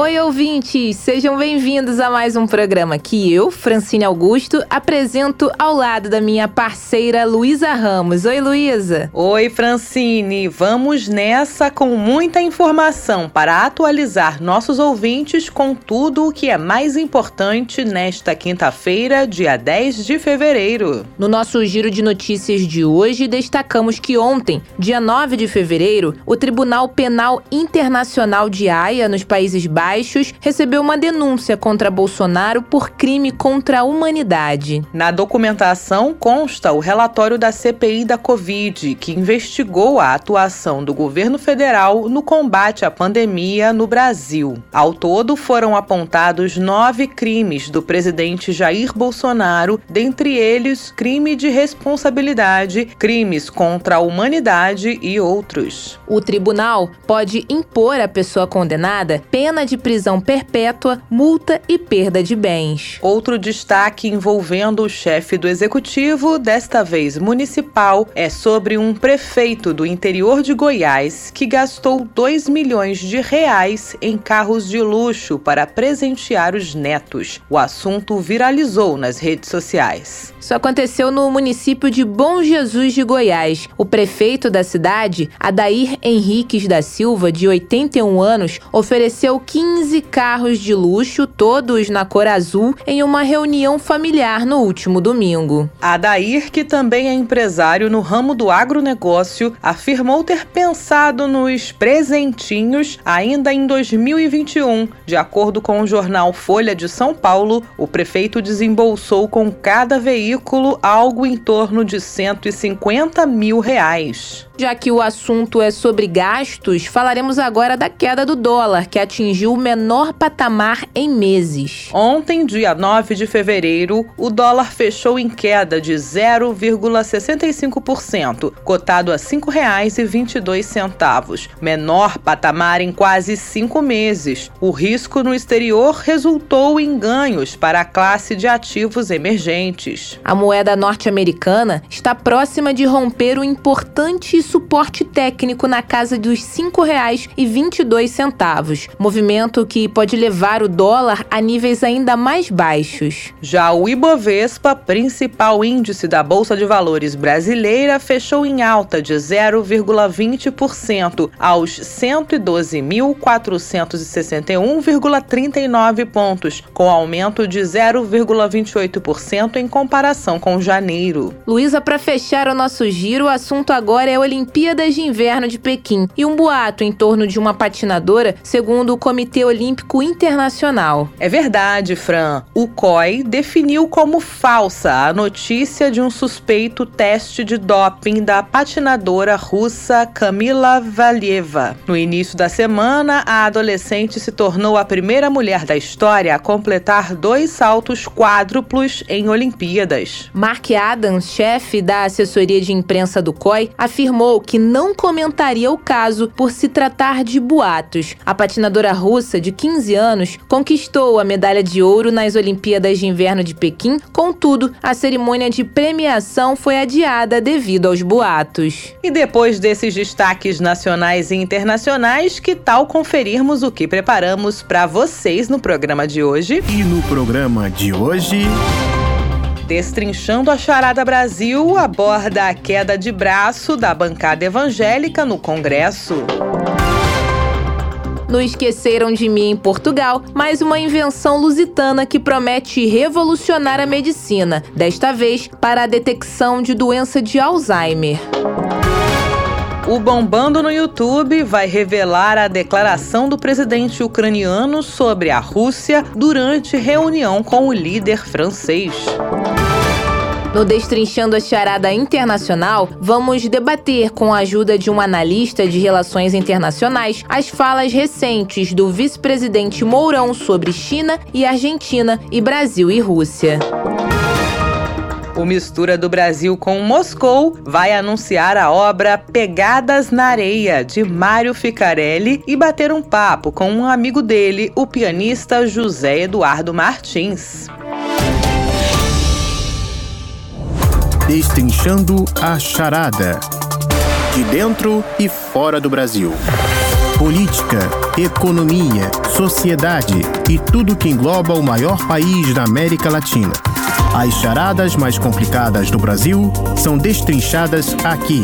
Oi, ouvintes! Sejam bem-vindos a mais um programa que eu, Francine Augusto, apresento ao lado da minha parceira Luísa Ramos. Oi, Luísa! Oi, Francine! Vamos nessa com muita informação para atualizar nossos ouvintes com tudo o que é mais importante nesta quinta-feira, dia 10 de fevereiro. No nosso giro de notícias de hoje, destacamos que ontem, dia 9 de fevereiro, o Tribunal Penal Internacional de Haia, nos Países Baixos, Baixos recebeu uma denúncia contra Bolsonaro por crime contra a humanidade. Na documentação consta o relatório da CPI da Covid, que investigou a atuação do governo federal no combate à pandemia no Brasil. Ao todo, foram apontados nove crimes do presidente Jair Bolsonaro, dentre eles crime de responsabilidade, crimes contra a humanidade e outros. O tribunal pode impor à pessoa condenada pena de prisão perpétua, multa e perda de bens. Outro destaque envolvendo o chefe do executivo, desta vez municipal, é sobre um prefeito do interior de Goiás que gastou 2 milhões de reais em carros de luxo para presentear os netos. O assunto viralizou nas redes sociais. Isso aconteceu no município de Bom Jesus de Goiás. O prefeito da cidade, Adair Henriques da Silva, de 81 anos, ofereceu 15 carros de luxo, todos na cor azul, em uma reunião familiar no último domingo. Adair, que também é empresário no ramo do agronegócio, afirmou ter pensado nos presentinhos ainda em 2021. De acordo com o jornal Folha de São Paulo, o prefeito desembolsou com cada veículo algo em torno de 150 mil reais. Já que o assunto é sobre gastos, falaremos agora da queda do dólar, que atingiu o menor patamar em meses. Ontem, dia 9 de fevereiro, o dólar fechou em queda de 0,65%, cotado a R$ 5,22, menor patamar em quase cinco meses. O risco no exterior resultou em ganhos para a classe de ativos emergentes. A moeda norte-americana está próxima de romper o importante suporte técnico na casa dos R$ 5,22, movimento que pode levar o dólar a níveis ainda mais baixos. Já o Ibovespa, principal índice da Bolsa de Valores brasileira, fechou em alta de 0,20% aos 112.461,39 pontos, com aumento de 0,28% em comparação com janeiro. Luísa, para fechar o nosso giro, o assunto agora é Olimpíadas de Inverno de Pequim e um boato em torno de uma patinadora, segundo o Comitê Olímpico Internacional. É verdade, Fran. O COI definiu como falsa a notícia de um suspeito teste de doping da patinadora russa Kamila Valieva. No início da semana, a adolescente se tornou a primeira mulher da história a completar dois saltos quádruplos em Olimpíadas. Mark Adams, chefe da assessoria de imprensa do COI, afirmou afirmou que não comentaria o caso por se tratar de boatos. A patinadora russa, de 15 anos, conquistou a medalha de ouro nas Olimpíadas de Inverno de Pequim, contudo, a cerimônia de premiação foi adiada devido aos boatos. E depois desses destaques nacionais e internacionais, que tal conferirmos o que preparamos para vocês no programa de hoje? E no programa de hoje. Destrinchando a Charada Brasil aborda a queda de braço da bancada evangélica no Congresso. No Esqueceram de Mim em Portugal, mais uma invenção lusitana que promete revolucionar a medicina, desta vez para a detecção de doença de Alzheimer. O Bombando no YouTube vai revelar a declaração do presidente ucraniano sobre a Rússia durante reunião com o líder francês. No Destrinchando a Charada Internacional, vamos debater, com a ajuda de um analista de relações internacionais, as falas recentes do vice-presidente Mourão sobre China e Argentina e Brasil e Rússia. O Mistura do Brasil com Moscou vai anunciar a obra Pegadas na Areia, de Mário Ficarelli, e bater um papo com um amigo dele, o pianista José Eduardo Martins. Destrinchando a Charada. de dentro e fora do Brasil. Política, economia, sociedade e tudo que engloba o maior país da América Latina. As charadas mais complicadas do Brasil são destrinchadas aqui.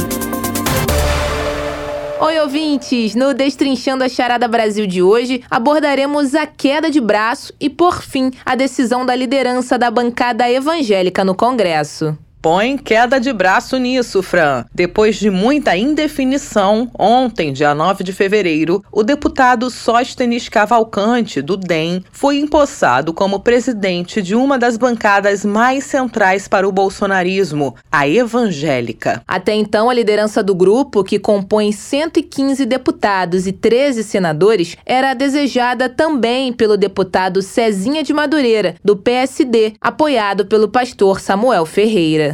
Oi, ouvintes! No Destrinchando a Charada Brasil de hoje, abordaremos a queda de braço e, por fim, a decisão da liderança da bancada evangélica no Congresso. Põe queda de braço nisso, Fran. Depois de muita indefinição, ontem, dia 9 de fevereiro, o deputado Sóstenes Cavalcante, do DEM, foi empossado como presidente de uma das bancadas mais centrais para o bolsonarismo, a evangélica. Até então, a liderança do grupo, que compõe 115 deputados e 13 senadores, era desejada também pelo deputado Cezinha de Madureira, do PSD, apoiado pelo pastor Samuel Ferreira.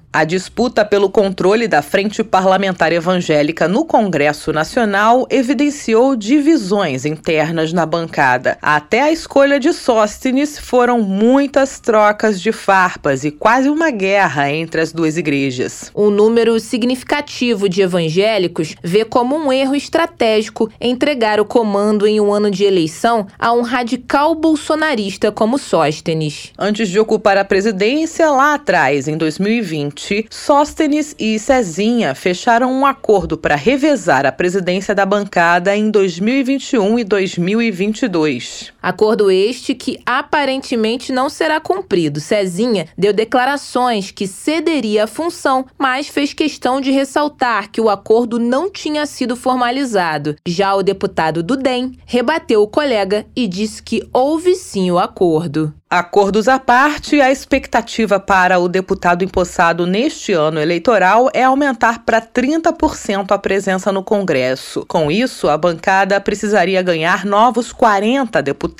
A disputa pelo controle da Frente Parlamentar Evangélica no Congresso Nacional evidenciou divisões internas na bancada. Até a escolha de Sóstenes foram muitas trocas de farpas e quase uma guerra entre as duas igrejas. Um número significativo de evangélicos vê como um erro estratégico entregar o comando em um ano de eleição a um radical bolsonarista como Sóstenes. Antes de ocupar a presidência lá atrás, em 2020, 2020, Sóstenes e Cezinha fecharam um acordo para revezar a presidência da bancada em 2021 e 2022. Acordo este que aparentemente não será cumprido. Cezinha deu declarações que cederia a função, mas fez questão de ressaltar que o acordo não tinha sido formalizado. Já o deputado do DEM rebateu o colega e disse que houve sim o acordo. Acordos à parte, a expectativa para o deputado empossado neste ano eleitoral é aumentar para 30% a presença no Congresso. Com isso, a bancada precisaria ganhar novos 40 deputados,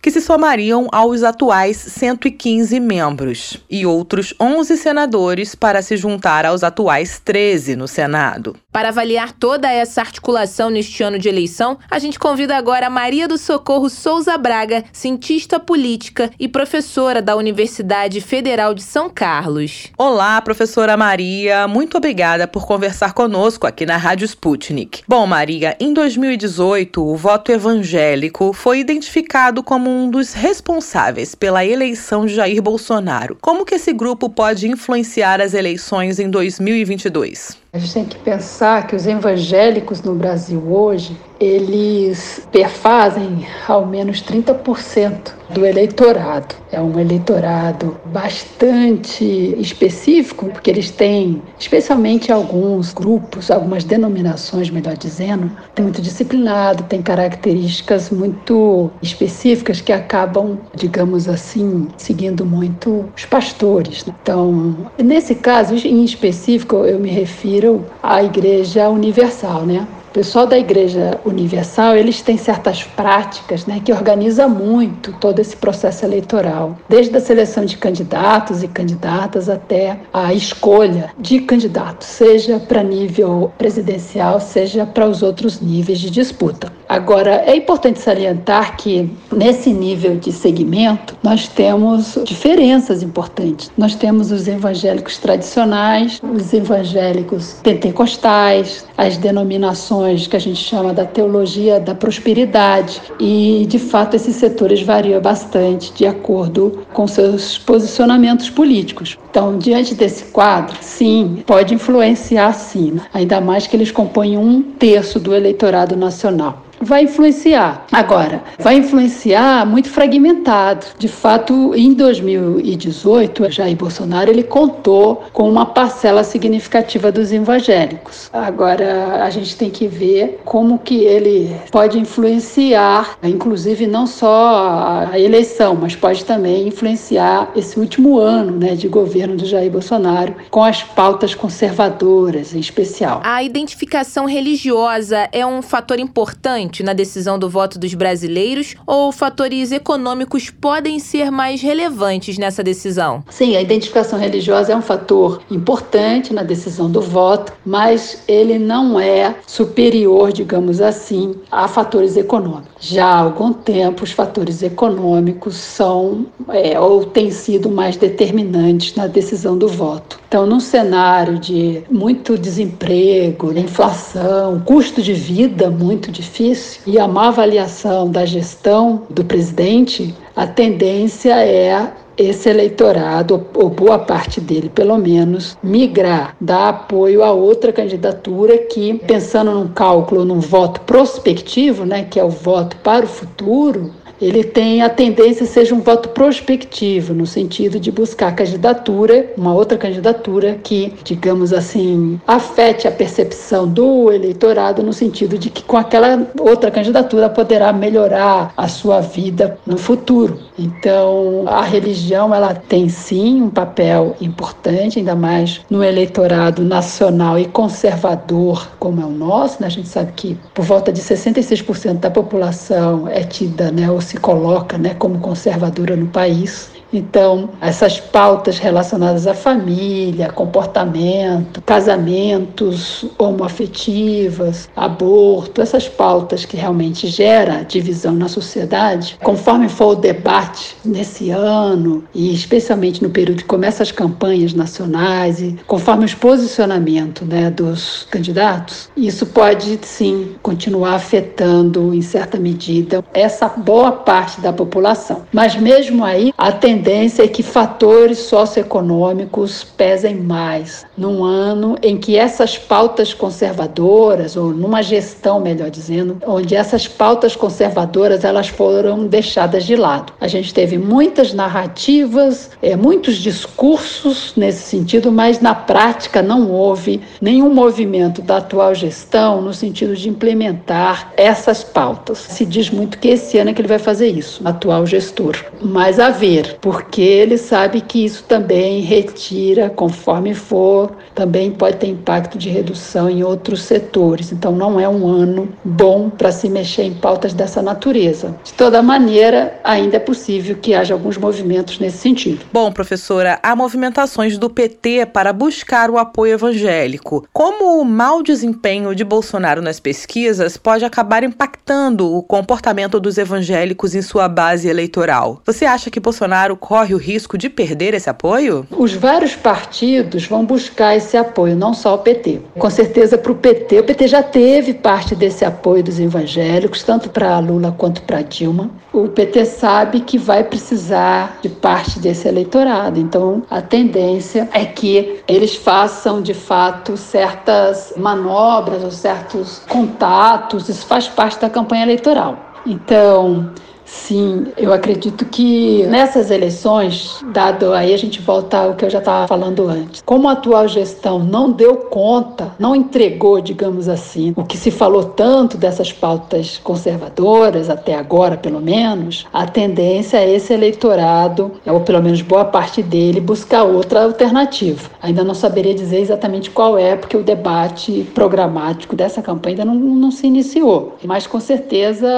que se somariam aos atuais 115 membros, e outros 11 senadores para se juntar aos atuais 13 no Senado. Para avaliar toda essa articulação neste ano de eleição, a gente convida agora Maria do Socorro Souza Braga, cientista política e professora da Universidade Federal de São Carlos. Olá, professora Maria. Muito obrigada por conversar conosco aqui na Rádio Sputnik. Bom, Maria, em 2018, o voto evangélico foi identificado como um dos responsáveis pela eleição de Jair Bolsonaro. Como que esse grupo pode influenciar as eleições em 2022? A gente tem que pensar que os evangélicos no Brasil hoje, eles perfazem ao menos 30% do eleitorado. É um eleitorado bastante específico, porque eles têm, especialmente alguns grupos, algumas denominações, melhor dizendo, tem muito disciplinado, tem características muito específicas que acabam, digamos assim, seguindo muito os pastores. Né? Então, nesse caso em específico, eu me refiro à Igreja Universal, né? O pessoal da Igreja Universal, eles têm certas práticas né, que organiza muito todo esse processo eleitoral, desde a seleção de candidatos e candidatas até a escolha de candidatos, seja para nível presidencial, seja para os outros níveis de disputa. Agora, é importante salientar que nesse nível de segmento nós temos diferenças importantes. Nós temos os evangélicos tradicionais, os evangélicos pentecostais, as denominações que a gente chama da teologia da prosperidade. E, de fato, esses setores variam bastante de acordo com seus posicionamentos políticos. Então, diante desse quadro, sim, pode influenciar sim, ainda mais que eles compõem um terço do eleitorado nacional vai influenciar. Agora, vai influenciar muito fragmentado. De fato, em 2018, Jair Bolsonaro ele contou com uma parcela significativa dos evangélicos. Agora, a gente tem que ver como que ele pode influenciar, inclusive não só a eleição, mas pode também influenciar esse último ano, né, de governo do Jair Bolsonaro com as pautas conservadoras, em especial. A identificação religiosa é um fator importante na decisão do voto dos brasileiros ou fatores econômicos podem ser mais relevantes nessa decisão? Sim, a identificação religiosa é um fator importante na decisão do voto, mas ele não é superior, digamos assim, a fatores econômicos. Já há algum tempo, os fatores econômicos são é, ou têm sido mais determinantes na decisão do voto. Então, num cenário de muito desemprego, inflação, custo de vida muito difícil e a má avaliação da gestão do presidente, a tendência é esse eleitorado, ou boa parte dele pelo menos, migrar, dar apoio a outra candidatura que, pensando num cálculo, num voto prospectivo, né, que é o voto para o futuro, ele tem a tendência a ser um voto prospectivo, no sentido de buscar candidatura, uma outra candidatura que, digamos assim, afete a percepção do eleitorado, no sentido de que com aquela outra candidatura poderá melhorar a sua vida no futuro. Então, a religião ela tem sim um papel importante, ainda mais no eleitorado nacional e conservador como é o nosso. Né? A gente sabe que por volta de 66% da população é tida, né, ou se coloca né, como conservadora no país. Então, essas pautas relacionadas à família, comportamento, casamentos homoafetivas, aborto, essas pautas que realmente geram divisão na sociedade, conforme for o debate nesse ano, e especialmente no período que começam as campanhas nacionais, e conforme os posicionamentos né, dos candidatos, isso pode sim continuar afetando, em certa medida, essa boa parte da população. Mas mesmo aí, a tendência tendência é que fatores socioeconômicos pesem mais num ano em que essas pautas conservadoras, ou numa gestão, melhor dizendo, onde essas pautas conservadoras elas foram deixadas de lado. A gente teve muitas narrativas, é, muitos discursos nesse sentido, mas na prática não houve nenhum movimento da atual gestão no sentido de implementar essas pautas. Se diz muito que esse ano é que ele vai fazer isso, atual gestor. Mas a ver, porque ele sabe que isso também retira, conforme for, também pode ter impacto de redução em outros setores. Então, não é um ano bom para se mexer em pautas dessa natureza. De toda maneira, ainda é possível que haja alguns movimentos nesse sentido. Bom, professora, há movimentações do PT para buscar o apoio evangélico. Como o mau desempenho de Bolsonaro nas pesquisas pode acabar impactando o comportamento dos evangélicos em sua base eleitoral? Você acha que Bolsonaro corre o risco de perder esse apoio? Os vários partidos vão buscar esse apoio, não só o PT. Com certeza para o PT, o PT já teve parte desse apoio dos evangélicos, tanto para Lula quanto para Dilma. O PT sabe que vai precisar de parte desse eleitorado, então a tendência é que eles façam de fato certas manobras ou certos contatos, isso faz parte da campanha eleitoral. Então, Sim, eu acredito que nessas eleições, dado aí a gente volta ao que eu já estava falando antes, como a atual gestão não deu conta, não entregou, digamos assim, o que se falou tanto dessas pautas conservadoras, até agora pelo menos, a tendência é esse eleitorado, ou pelo menos boa parte dele, buscar outra alternativa. Ainda não saberia dizer exatamente qual é, porque o debate programático dessa campanha ainda não, não se iniciou, mas com certeza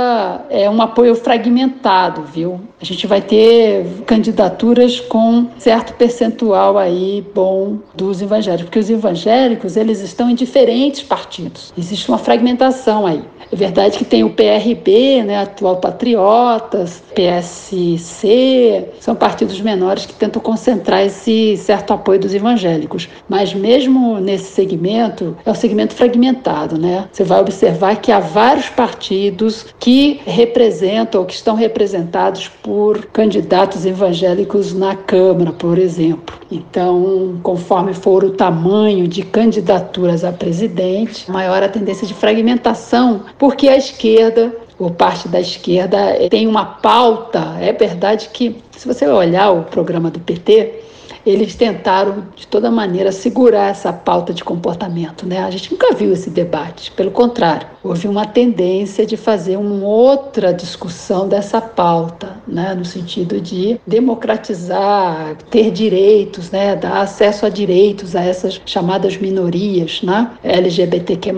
é um apoio fragmentado aumentado, viu? A gente vai ter candidaturas com certo percentual aí bom dos evangélicos, porque os evangélicos, eles estão em diferentes partidos. Existe uma fragmentação aí. É verdade que tem o PRB, né, atual Patriotas, PSC, são partidos menores que tentam concentrar esse certo apoio dos evangélicos. Mas mesmo nesse segmento, é um segmento fragmentado, né? Você vai observar que há vários partidos que representam ou que estão representados por candidatos evangélicos na Câmara, por exemplo. Então, conforme for o tamanho de candidaturas a presidente, maior a tendência de fragmentação, porque a esquerda ou parte da esquerda tem uma pauta. É verdade que, se você olhar o programa do PT, eles tentaram de toda maneira segurar essa pauta de comportamento, né? A gente nunca viu esse debate, pelo contrário, houve uma tendência de fazer uma outra discussão dessa pauta, né, no sentido de democratizar, ter direitos, né, dar acesso a direitos a essas chamadas minorias, né, LGBTQ+,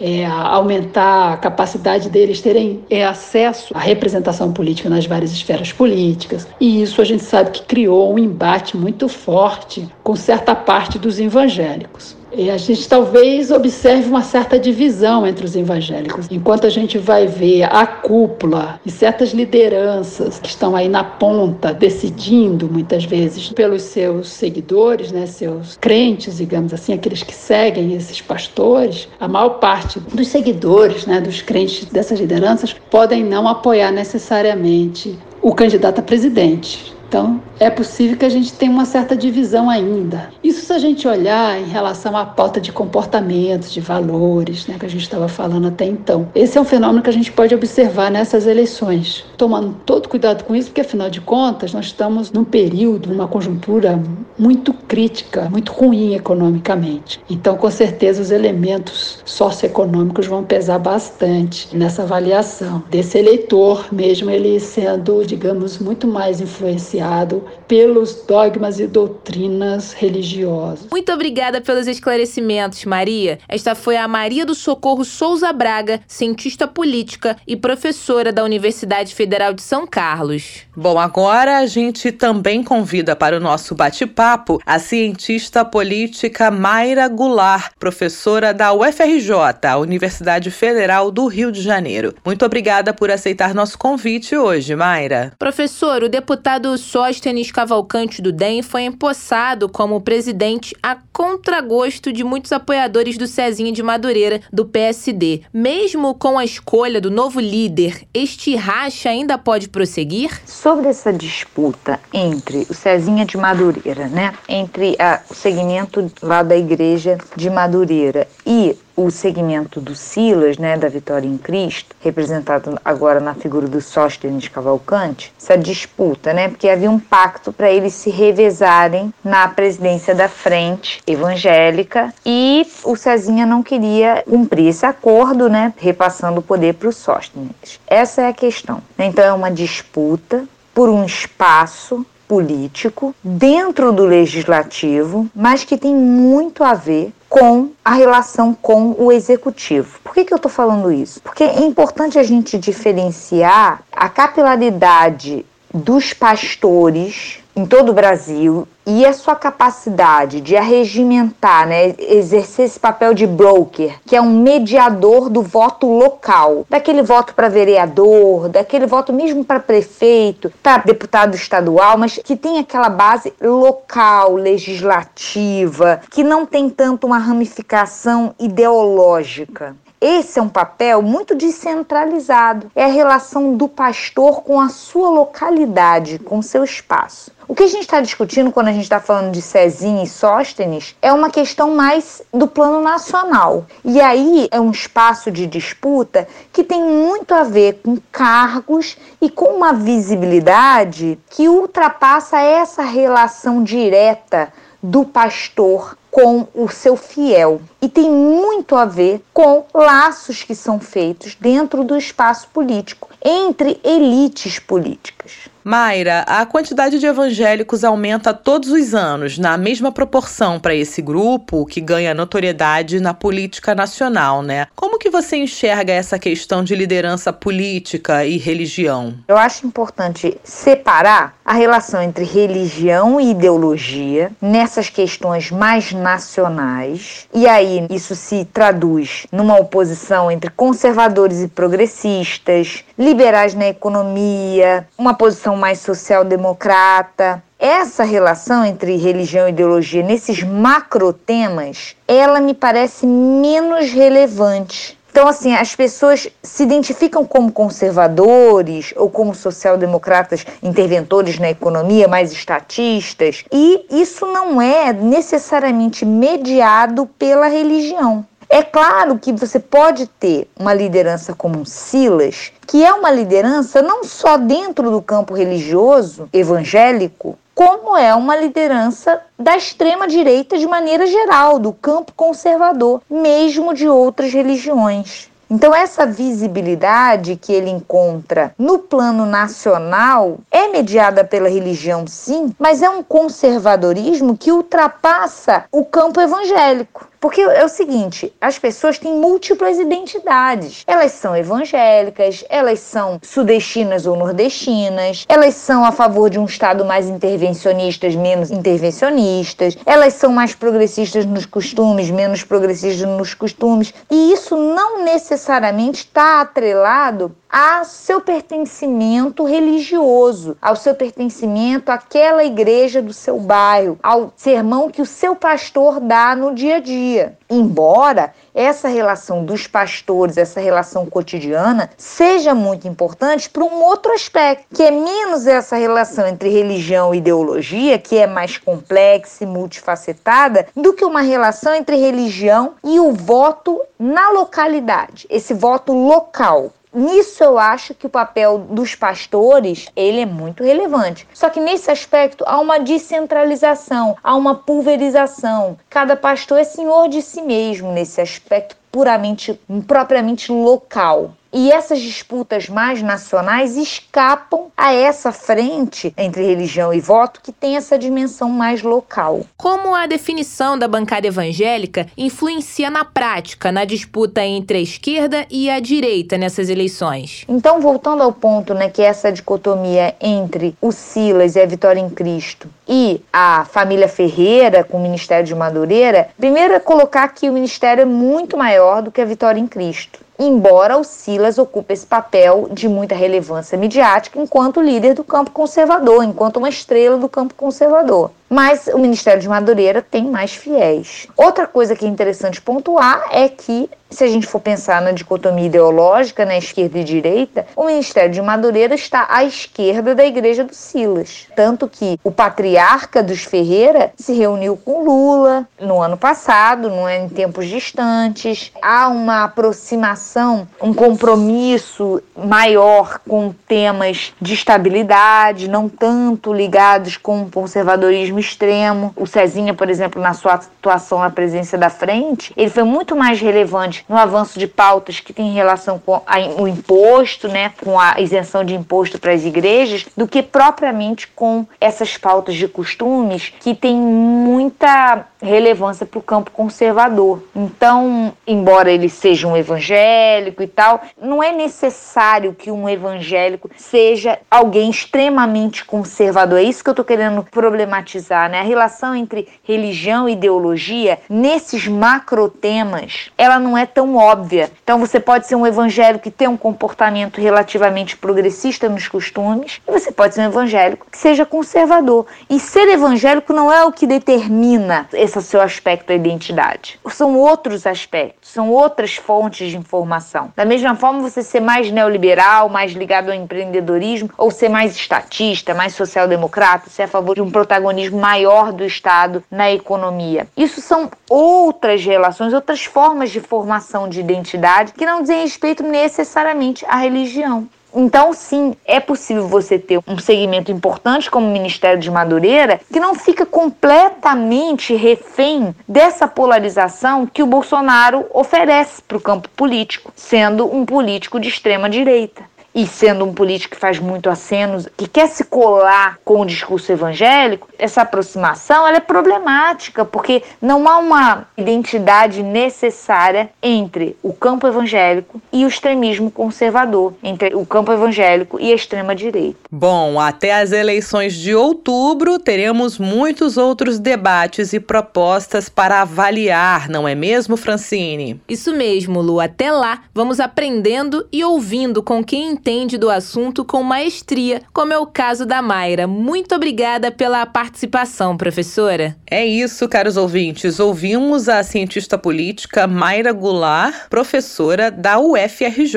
é, aumentar a capacidade deles terem é, acesso à representação política nas várias esferas políticas. E isso a gente sabe que criou um embate muito forte com certa parte dos evangélicos. E a gente talvez observe uma certa divisão entre os evangélicos. Enquanto a gente vai ver a cúpula e certas lideranças que estão aí na ponta, decidindo muitas vezes pelos seus seguidores, né, seus crentes, digamos assim, aqueles que seguem esses pastores, a maior parte dos seguidores, né, dos crentes dessas lideranças podem não apoiar necessariamente o candidato a presidente. Então, é possível que a gente tenha uma certa divisão ainda. Isso se a gente olhar em relação à pauta de comportamentos, de valores, né, que a gente estava falando até então. Esse é um fenômeno que a gente pode observar nessas eleições, tomando todo cuidado com isso, porque afinal de contas nós estamos num período, numa conjuntura muito crítica, muito ruim economicamente. Então, com certeza, os elementos socioeconômicos vão pesar bastante nessa avaliação desse eleitor, mesmo ele sendo, digamos, muito mais influenciado pelos dogmas e doutrinas religiosas. Muito obrigada pelos esclarecimentos, Maria. Esta foi a Maria do Socorro Souza Braga, cientista política e professora da Universidade Federal de São Carlos. Bom, agora a gente também convida para o nosso bate-papo a cientista política Mayra Goulart, professora da UFRJ, a Universidade Federal do Rio de Janeiro. Muito obrigada por aceitar nosso convite hoje, Mayra. Professor, o deputado Sóstenes Cavalcante do DEM foi empossado como presidente a contragosto de muitos apoiadores do Cezinha de Madureira, do PSD. Mesmo com a escolha do novo líder, este racha ainda pode prosseguir? Sobre essa disputa entre o Cezinha de Madureira, né, entre a, o segmento lá da igreja de Madureira e o segmento do Silas, né, da Vitória em Cristo, representado agora na figura do Sóstenes Cavalcante, essa disputa, né, porque havia um pacto para eles se revezarem na presidência da frente evangélica e o Cezinha não queria cumprir esse acordo, né, repassando o poder para o Sóstenes. Essa é a questão. Então é uma disputa por um espaço político dentro do legislativo, mas que tem muito a ver com a relação com o executivo. Por que, que eu estou falando isso? Porque é importante a gente diferenciar a capilaridade dos pastores em todo o Brasil e a sua capacidade de arregimentar, né, exercer esse papel de broker, que é um mediador do voto local, daquele voto para vereador, daquele voto mesmo para prefeito, para deputado estadual, mas que tem aquela base local, legislativa, que não tem tanto uma ramificação ideológica. Esse é um papel muito descentralizado. É a relação do pastor com a sua localidade, com seu espaço. O que a gente está discutindo quando a gente está falando de Cezinha e Sóstenes é uma questão mais do plano nacional. E aí é um espaço de disputa que tem muito a ver com cargos e com uma visibilidade que ultrapassa essa relação direta do pastor com o seu fiel. E tem muito a ver com laços que são feitos dentro do espaço político, entre elites políticas. Mayra, a quantidade de evangélicos aumenta todos os anos, na mesma proporção para esse grupo que ganha notoriedade na política nacional, né? Como que você enxerga essa questão de liderança política e religião? Eu acho importante separar a relação entre religião e ideologia nessas questões mais nacionais. E aí isso se traduz numa oposição entre conservadores e progressistas, liberais na economia, uma posição mais social-democrata. Essa relação entre religião e ideologia nesses macro temas, ela me parece menos relevante. Então, assim, as pessoas se identificam como conservadores ou como social-democratas interventores na economia, mais estatistas, e isso não é necessariamente mediado pela religião. É claro que você pode ter uma liderança como um Silas, que é uma liderança não só dentro do campo religioso evangélico, como é uma liderança da extrema direita de maneira geral, do campo conservador, mesmo de outras religiões. Então, essa visibilidade que ele encontra no plano nacional é mediada pela religião, sim, mas é um conservadorismo que ultrapassa o campo evangélico. Porque é o seguinte, as pessoas têm múltiplas identidades. Elas são evangélicas, elas são sudestinas ou nordestinas, elas são a favor de um Estado mais intervencionistas, menos intervencionistas, elas são mais progressistas nos costumes, menos progressistas nos costumes. E isso não necessariamente está atrelado a seu pertencimento religioso, ao seu pertencimento àquela igreja do seu bairro, ao sermão que o seu pastor dá no dia a dia. Embora essa relação dos pastores, essa relação cotidiana, seja muito importante para um outro aspecto, que é menos essa relação entre religião e ideologia, que é mais complexa e multifacetada, do que uma relação entre religião e o voto na localidade, esse voto local. Nisso eu acho que o papel dos pastores, ele é muito relevante. Só que nesse aspecto há uma descentralização, há uma pulverização. Cada pastor é senhor de si mesmo nesse aspecto puramente, propriamente local. E essas disputas mais nacionais escapam a essa frente entre religião e voto que tem essa dimensão mais local. Como a definição da bancada evangélica influencia na prática na disputa entre a esquerda e a direita nessas eleições? Então, voltando ao ponto, né, que essa dicotomia entre o Silas e a Vitória em Cristo e a família Ferreira com o Ministério de Madureira, primeiro é colocar que o ministério é muito maior do que a Vitória em Cristo embora o Silas ocupe esse papel de muita relevância midiática enquanto líder do campo conservador, enquanto uma estrela do campo conservador. Mas o Ministério de Madureira tem mais fiéis. Outra coisa que é interessante pontuar é que se a gente for pensar na dicotomia ideológica, na né, esquerda e direita, o Ministério de Madureira está à esquerda da Igreja do Silas. Tanto que o patriarca dos Ferreira se reuniu com Lula no ano passado, não é em tempos distantes. Há uma aproximação, um compromisso maior com temas de estabilidade, não tanto ligados com o conservadorismo extremo. O Cezinha, por exemplo, na sua atuação na presença da frente, ele foi muito mais relevante no avanço de pautas que tem relação com a, o imposto, né, com a isenção de imposto para as igrejas, do que propriamente com essas pautas de costumes que tem muita relevância para o campo conservador. Então, embora ele seja um evangélico e tal, não é necessário que um evangélico seja alguém extremamente conservador. É isso que eu estou querendo problematizar, né? A relação entre religião e ideologia nesses macro temas, ela não é tão óbvia. Então você pode ser um evangélico que tem um comportamento relativamente progressista nos costumes, e você pode ser um evangélico que seja conservador. E ser evangélico não é o que determina esse seu aspecto da identidade. São outros aspectos, são outras fontes de informação. Da mesma forma, você ser mais neoliberal, mais ligado ao empreendedorismo, ou ser mais estatista, mais social-democrata, ser a favor de um protagonismo maior do Estado na economia. Isso são outras relações, outras formas de formação de identidade que não dizem respeito necessariamente à religião. Então, sim, é possível você ter um segmento importante como o Ministério de Madureira que não fica completamente refém dessa polarização que o Bolsonaro oferece para o campo político, sendo um político de extrema direita e sendo um político que faz muito acenos, que quer se colar com o discurso evangélico, essa aproximação ela é problemática, porque não há uma identidade necessária entre o campo evangélico e o extremismo conservador, entre o campo evangélico e a extrema direita. Bom, até as eleições de outubro teremos muitos outros debates e propostas para avaliar, não é mesmo, Francine? Isso mesmo, Lu. Até lá, vamos aprendendo e ouvindo com quem entende do assunto com maestria, como é o caso da Mayra. Muito obrigada pela participação, professora. É isso, caros ouvintes. Ouvimos a cientista política Mayra Goulart, professora da UFRJ.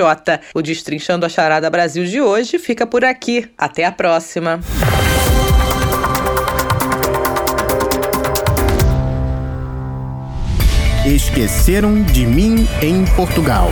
O Destrinchando a Charada Brasil de hoje fica por aqui. Até a próxima. Esqueceram de mim em Portugal.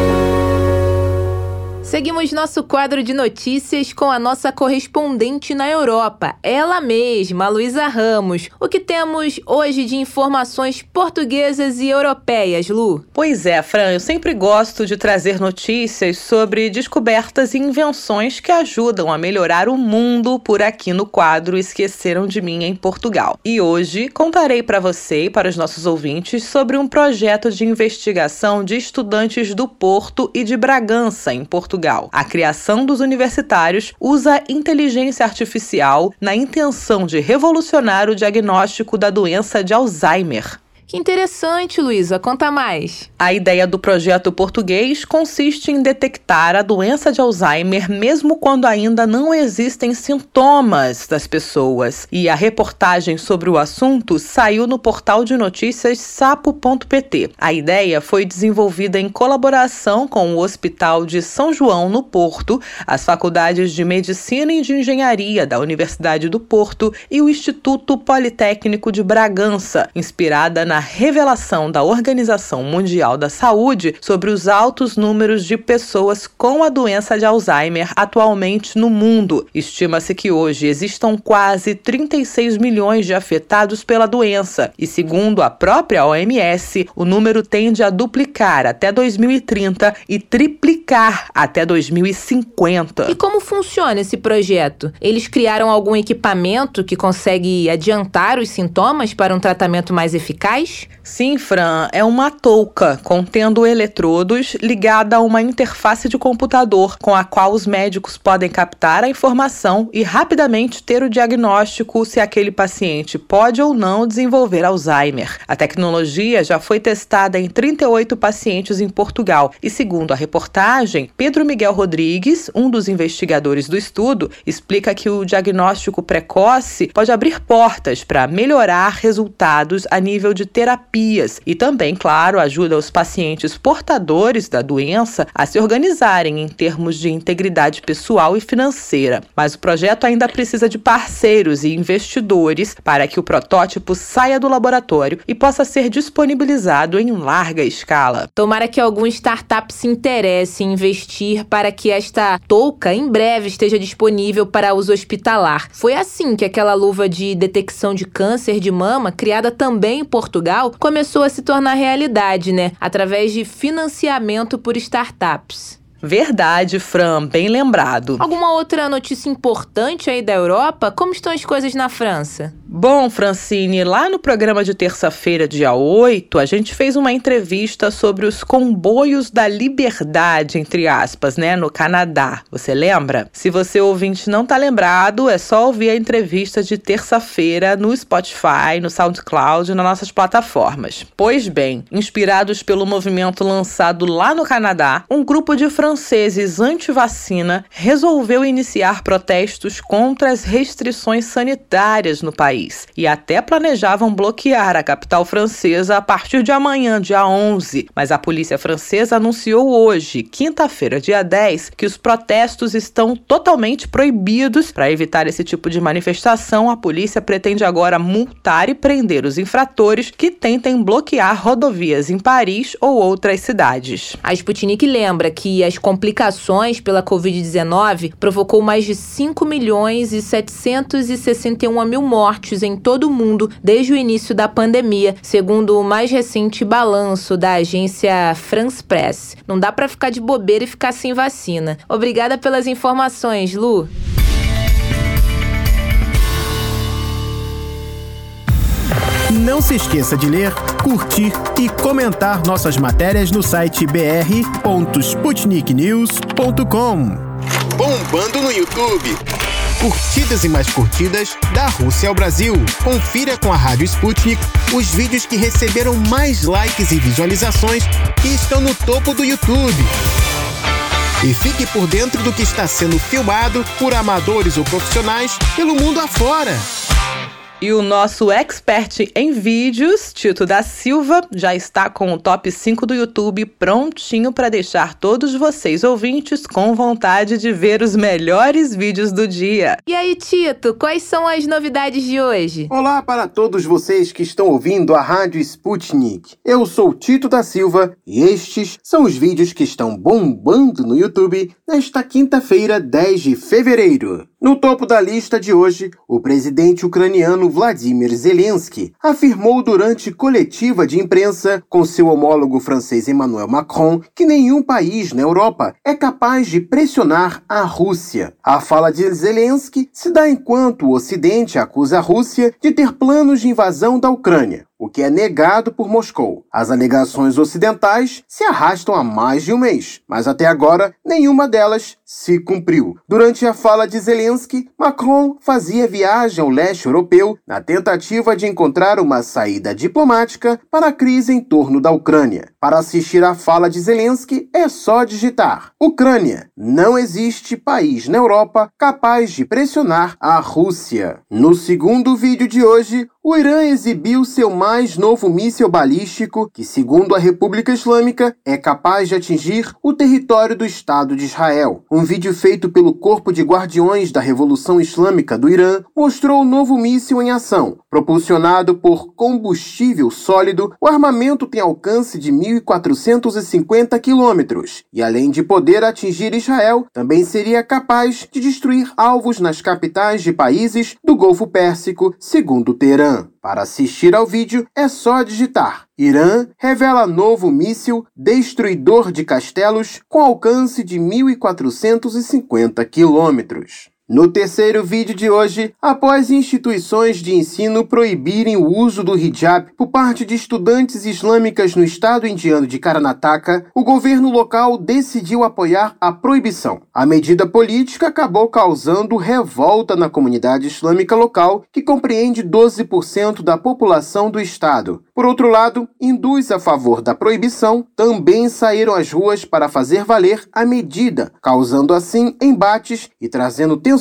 Seguimos nosso quadro de notícias com a nossa correspondente na Europa, ela mesma, Luísa Ramos. O que temos hoje de informações portuguesas e europeias, Lu? Pois é, Fran, eu sempre gosto de trazer notícias sobre descobertas e invenções que ajudam a melhorar o mundo por aqui no quadro Esqueceram de Mim em Portugal. E hoje contarei para você e para os nossos ouvintes sobre um projeto de investigação de estudantes do Porto e de Bragança, em Portugal Portugal. A criação dos universitários usa inteligência artificial na intenção de revolucionar o diagnóstico da doença de Alzheimer. Que interessante, Luísa. Conta mais. A ideia do projeto português consiste em detectar a doença de Alzheimer mesmo quando ainda não existem sintomas das pessoas. E a reportagem sobre o assunto saiu no portal de notícias sapo.pt. A ideia foi desenvolvida em colaboração com o Hospital de São João, no Porto, as faculdades de Medicina e de Engenharia da Universidade do Porto e o Instituto Politécnico de Bragança, inspirada na revelação da Organização Mundial da Saúde sobre os altos números de pessoas com a doença de Alzheimer atualmente no mundo. Estima-se que hoje existam quase 36 milhões de afetados pela doença e, segundo a própria OMS, o número tende a duplicar até 2030 e triplicar até 2050. E como funciona esse projeto? Eles criaram algum equipamento que consegue adiantar os sintomas para um tratamento mais eficaz? Sim, Fran, é uma touca contendo eletrodos ligada a uma interface de computador com a qual os médicos podem captar a informação e rapidamente ter o diagnóstico se aquele paciente pode ou não desenvolver Alzheimer. A tecnologia já foi testada em 38 pacientes em Portugal e, segundo a reportagem, Pedro Miguel Rodrigues, um dos investigadores do estudo, explica que o diagnóstico precoce pode abrir portas para melhorar resultados a nível de terapias e também, claro, ajuda os pacientes portadores da doença a se organizarem em termos de integridade pessoal e financeira. Mas o projeto ainda precisa de parceiros e investidores para que o protótipo saia do laboratório e possa ser disponibilizado em larga escala. Tomara que algum startup se interesse em investir para que esta touca em breve esteja disponível para uso hospitalar. Foi assim que aquela luva de detecção de câncer de mama, criada também em Portugal, Portugal começou a se tornar realidade, né? Através de financiamento por startups. Verdade, Fran, bem lembrado. Alguma outra notícia importante aí da Europa? Como estão as coisas na França? Bom, Francine, lá no programa de terça-feira, dia 8, a gente fez uma entrevista sobre os comboios da liberdade, entre aspas, né, no Canadá. Você lembra? Se você ouvinte não tá lembrado, é só ouvir a entrevista de terça-feira no Spotify, no SoundCloud, nas nossas plataformas. Pois bem, inspirados pelo movimento lançado lá no Canadá, um grupo de franceses anti-vacina resolveu iniciar protestos contra as restrições sanitárias no país e até planejavam bloquear a capital francesa a partir de amanhã, dia 11. Mas a polícia francesa anunciou hoje, quinta-feira, dia 10, que os protestos estão totalmente proibidos. Para evitar esse tipo de manifestação, a polícia pretende agora multar e prender os infratores que tentem bloquear rodovias em Paris ou outras cidades. A Sputnik lembra que as complicações pela Covid-19 provocou mais de 5 milhões e 761 mil mortes em todo o mundo desde o início da pandemia, segundo o mais recente balanço da agência France Press. Não dá para ficar de bobeira e ficar sem vacina. Obrigada pelas informações, Lu. Não se esqueça de ler, curtir e comentar nossas matérias no site br.sputniknews.com. Bombando no YouTube curtidas e mais curtidas da Rússia ao Brasil. Confira com a Rádio Sputnik os vídeos que receberam mais likes e visualizações e estão no topo do YouTube. E fique por dentro do que está sendo filmado por amadores ou profissionais pelo mundo afora. E o nosso expert em vídeos, Tito da Silva, já está com o top 5 do YouTube prontinho para deixar todos vocês ouvintes com vontade de ver os melhores vídeos do dia. E aí, Tito, quais são as novidades de hoje? Olá para todos vocês que estão ouvindo a Rádio Sputnik. Eu sou Tito da Silva e estes são os vídeos que estão bombando no YouTube nesta quinta-feira, 10 de fevereiro. No topo da lista de hoje, o presidente ucraniano Vladimir Zelensky afirmou durante coletiva de imprensa com seu homólogo francês Emmanuel Macron que nenhum país na Europa é capaz de pressionar a Rússia. A fala de Zelensky se dá enquanto o Ocidente acusa a Rússia de ter planos de invasão da Ucrânia o que é negado por Moscou. As alegações ocidentais se arrastam há mais de um mês, mas até agora nenhuma delas se cumpriu. Durante a fala de Zelensky, Macron fazia viagem ao leste europeu na tentativa de encontrar uma saída diplomática para a crise em torno da Ucrânia. Para assistir à fala de Zelensky, é só digitar: Ucrânia. Não existe país na Europa capaz de pressionar a Rússia. No segundo vídeo de hoje, o Irã exibiu seu mais novo míssil balístico, que, segundo a República Islâmica, é capaz de atingir o território do Estado de Israel. Um vídeo feito pelo Corpo de Guardiões da Revolução Islâmica do Irã mostrou o novo míssil em ação. Propulsionado por combustível sólido, o armamento tem alcance de 1.450 quilômetros e, além de poder atingir Israel, também seria capaz de destruir alvos nas capitais de países do Golfo Pérsico, segundo Teherã. Para assistir ao vídeo é só digitar. Irã revela novo míssil destruidor de castelos com alcance de 1.450 quilômetros. No terceiro vídeo de hoje, após instituições de ensino proibirem o uso do hijab por parte de estudantes islâmicas no estado indiano de Karnataka, o governo local decidiu apoiar a proibição. A medida política acabou causando revolta na comunidade islâmica local, que compreende 12% da população do estado. Por outro lado, hindus a favor da proibição também saíram às ruas para fazer valer a medida, causando assim embates e trazendo tensões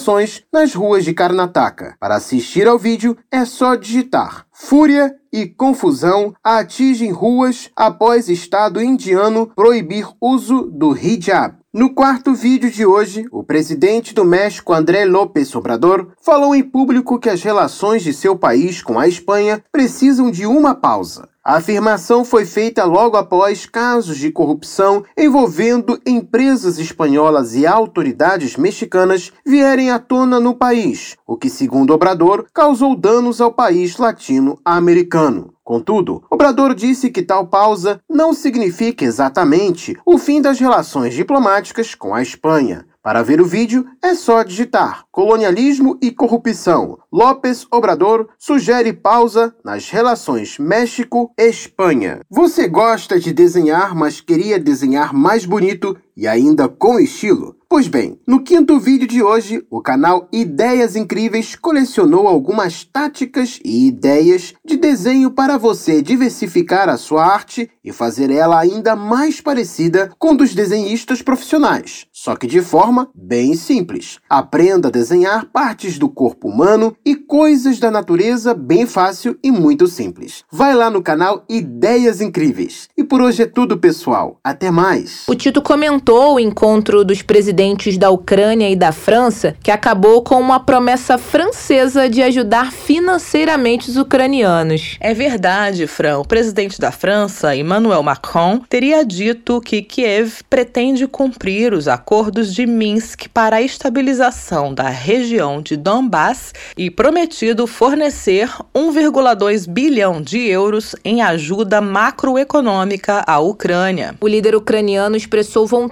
nas ruas de Karnataka. Para assistir ao vídeo é só digitar Fúria e confusão atingem ruas após Estado indiano proibir uso do hijab. No quarto vídeo de hoje, o presidente do México, André López Obrador, falou em público que as relações de seu país com a Espanha precisam de uma pausa. A afirmação foi feita logo após casos de corrupção envolvendo empresas espanholas e autoridades mexicanas vierem à tona no país, o que, segundo Obrador, causou danos ao país latino-americano. Contudo, Obrador disse que tal pausa não significa exatamente o fim das relações diplomáticas com a Espanha. Para ver o vídeo, é só digitar colonialismo e corrupção. López Obrador sugere pausa nas relações México-Espanha. Você gosta de desenhar, mas queria desenhar mais bonito e ainda com estilo? Pois bem, no quinto vídeo de hoje, o canal Ideias Incríveis colecionou algumas táticas e ideias de desenho para você diversificar a sua arte e fazer ela ainda mais parecida com dos desenhistas profissionais, só que de forma bem simples. Aprenda a desenhar partes do corpo humano e coisas da natureza bem fácil e muito simples. Vai lá no canal Ideias Incríveis. E por hoje é tudo, pessoal. Até mais. O Tito comentou o encontro dos presidentes presidentes da Ucrânia e da França, que acabou com uma promessa francesa de ajudar financeiramente os ucranianos. É verdade, Fran. O presidente da França, Emmanuel Macron, teria dito que Kiev pretende cumprir os acordos de Minsk para a estabilização da região de Donbass e prometido fornecer 1,2 bilhão de euros em ajuda macroeconômica à Ucrânia. O líder ucraniano expressou vontade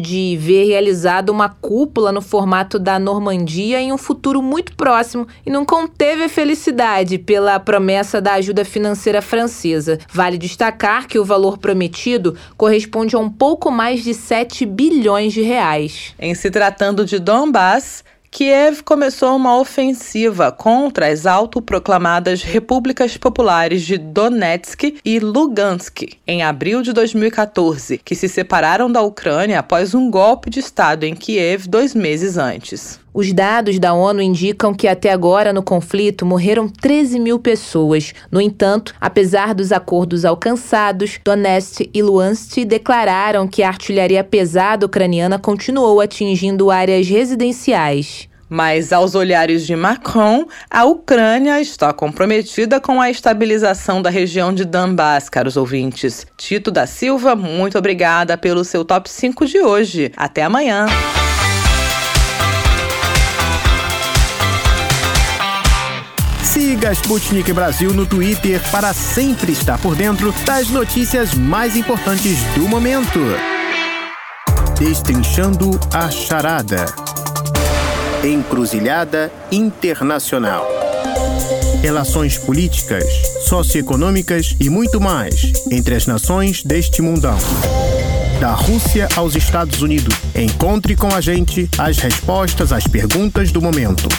de ver realizar uma cúpula no formato da Normandia em um futuro muito próximo e não conteve a felicidade pela promessa da ajuda financeira francesa. Vale destacar que o valor prometido corresponde a um pouco mais de 7 bilhões de reais. Em se tratando de Donbass, Kiev começou uma ofensiva contra as autoproclamadas repúblicas populares de Donetsk e Lugansk em abril de 2014, que se separaram da Ucrânia após um golpe de Estado em Kiev dois meses antes. Os dados da ONU indicam que até agora no conflito morreram 13 mil pessoas. No entanto, apesar dos acordos alcançados, Donetsk e Luhansk declararam que a artilharia pesada ucraniana continuou atingindo áreas residenciais. Mas, aos olhares de Macron, a Ucrânia está comprometida com a estabilização da região de Donbass, caros ouvintes. Tito da Silva, muito obrigada pelo seu top 5 de hoje. Até amanhã. Siga Sputnik Brasil no Twitter para sempre estar por dentro das notícias mais importantes do momento. Destrinchando a charada. Encruzilhada Internacional. Relações políticas, socioeconômicas e muito mais entre as nações deste mundão. Da Rússia aos Estados Unidos. Encontre com a gente as respostas às perguntas do momento.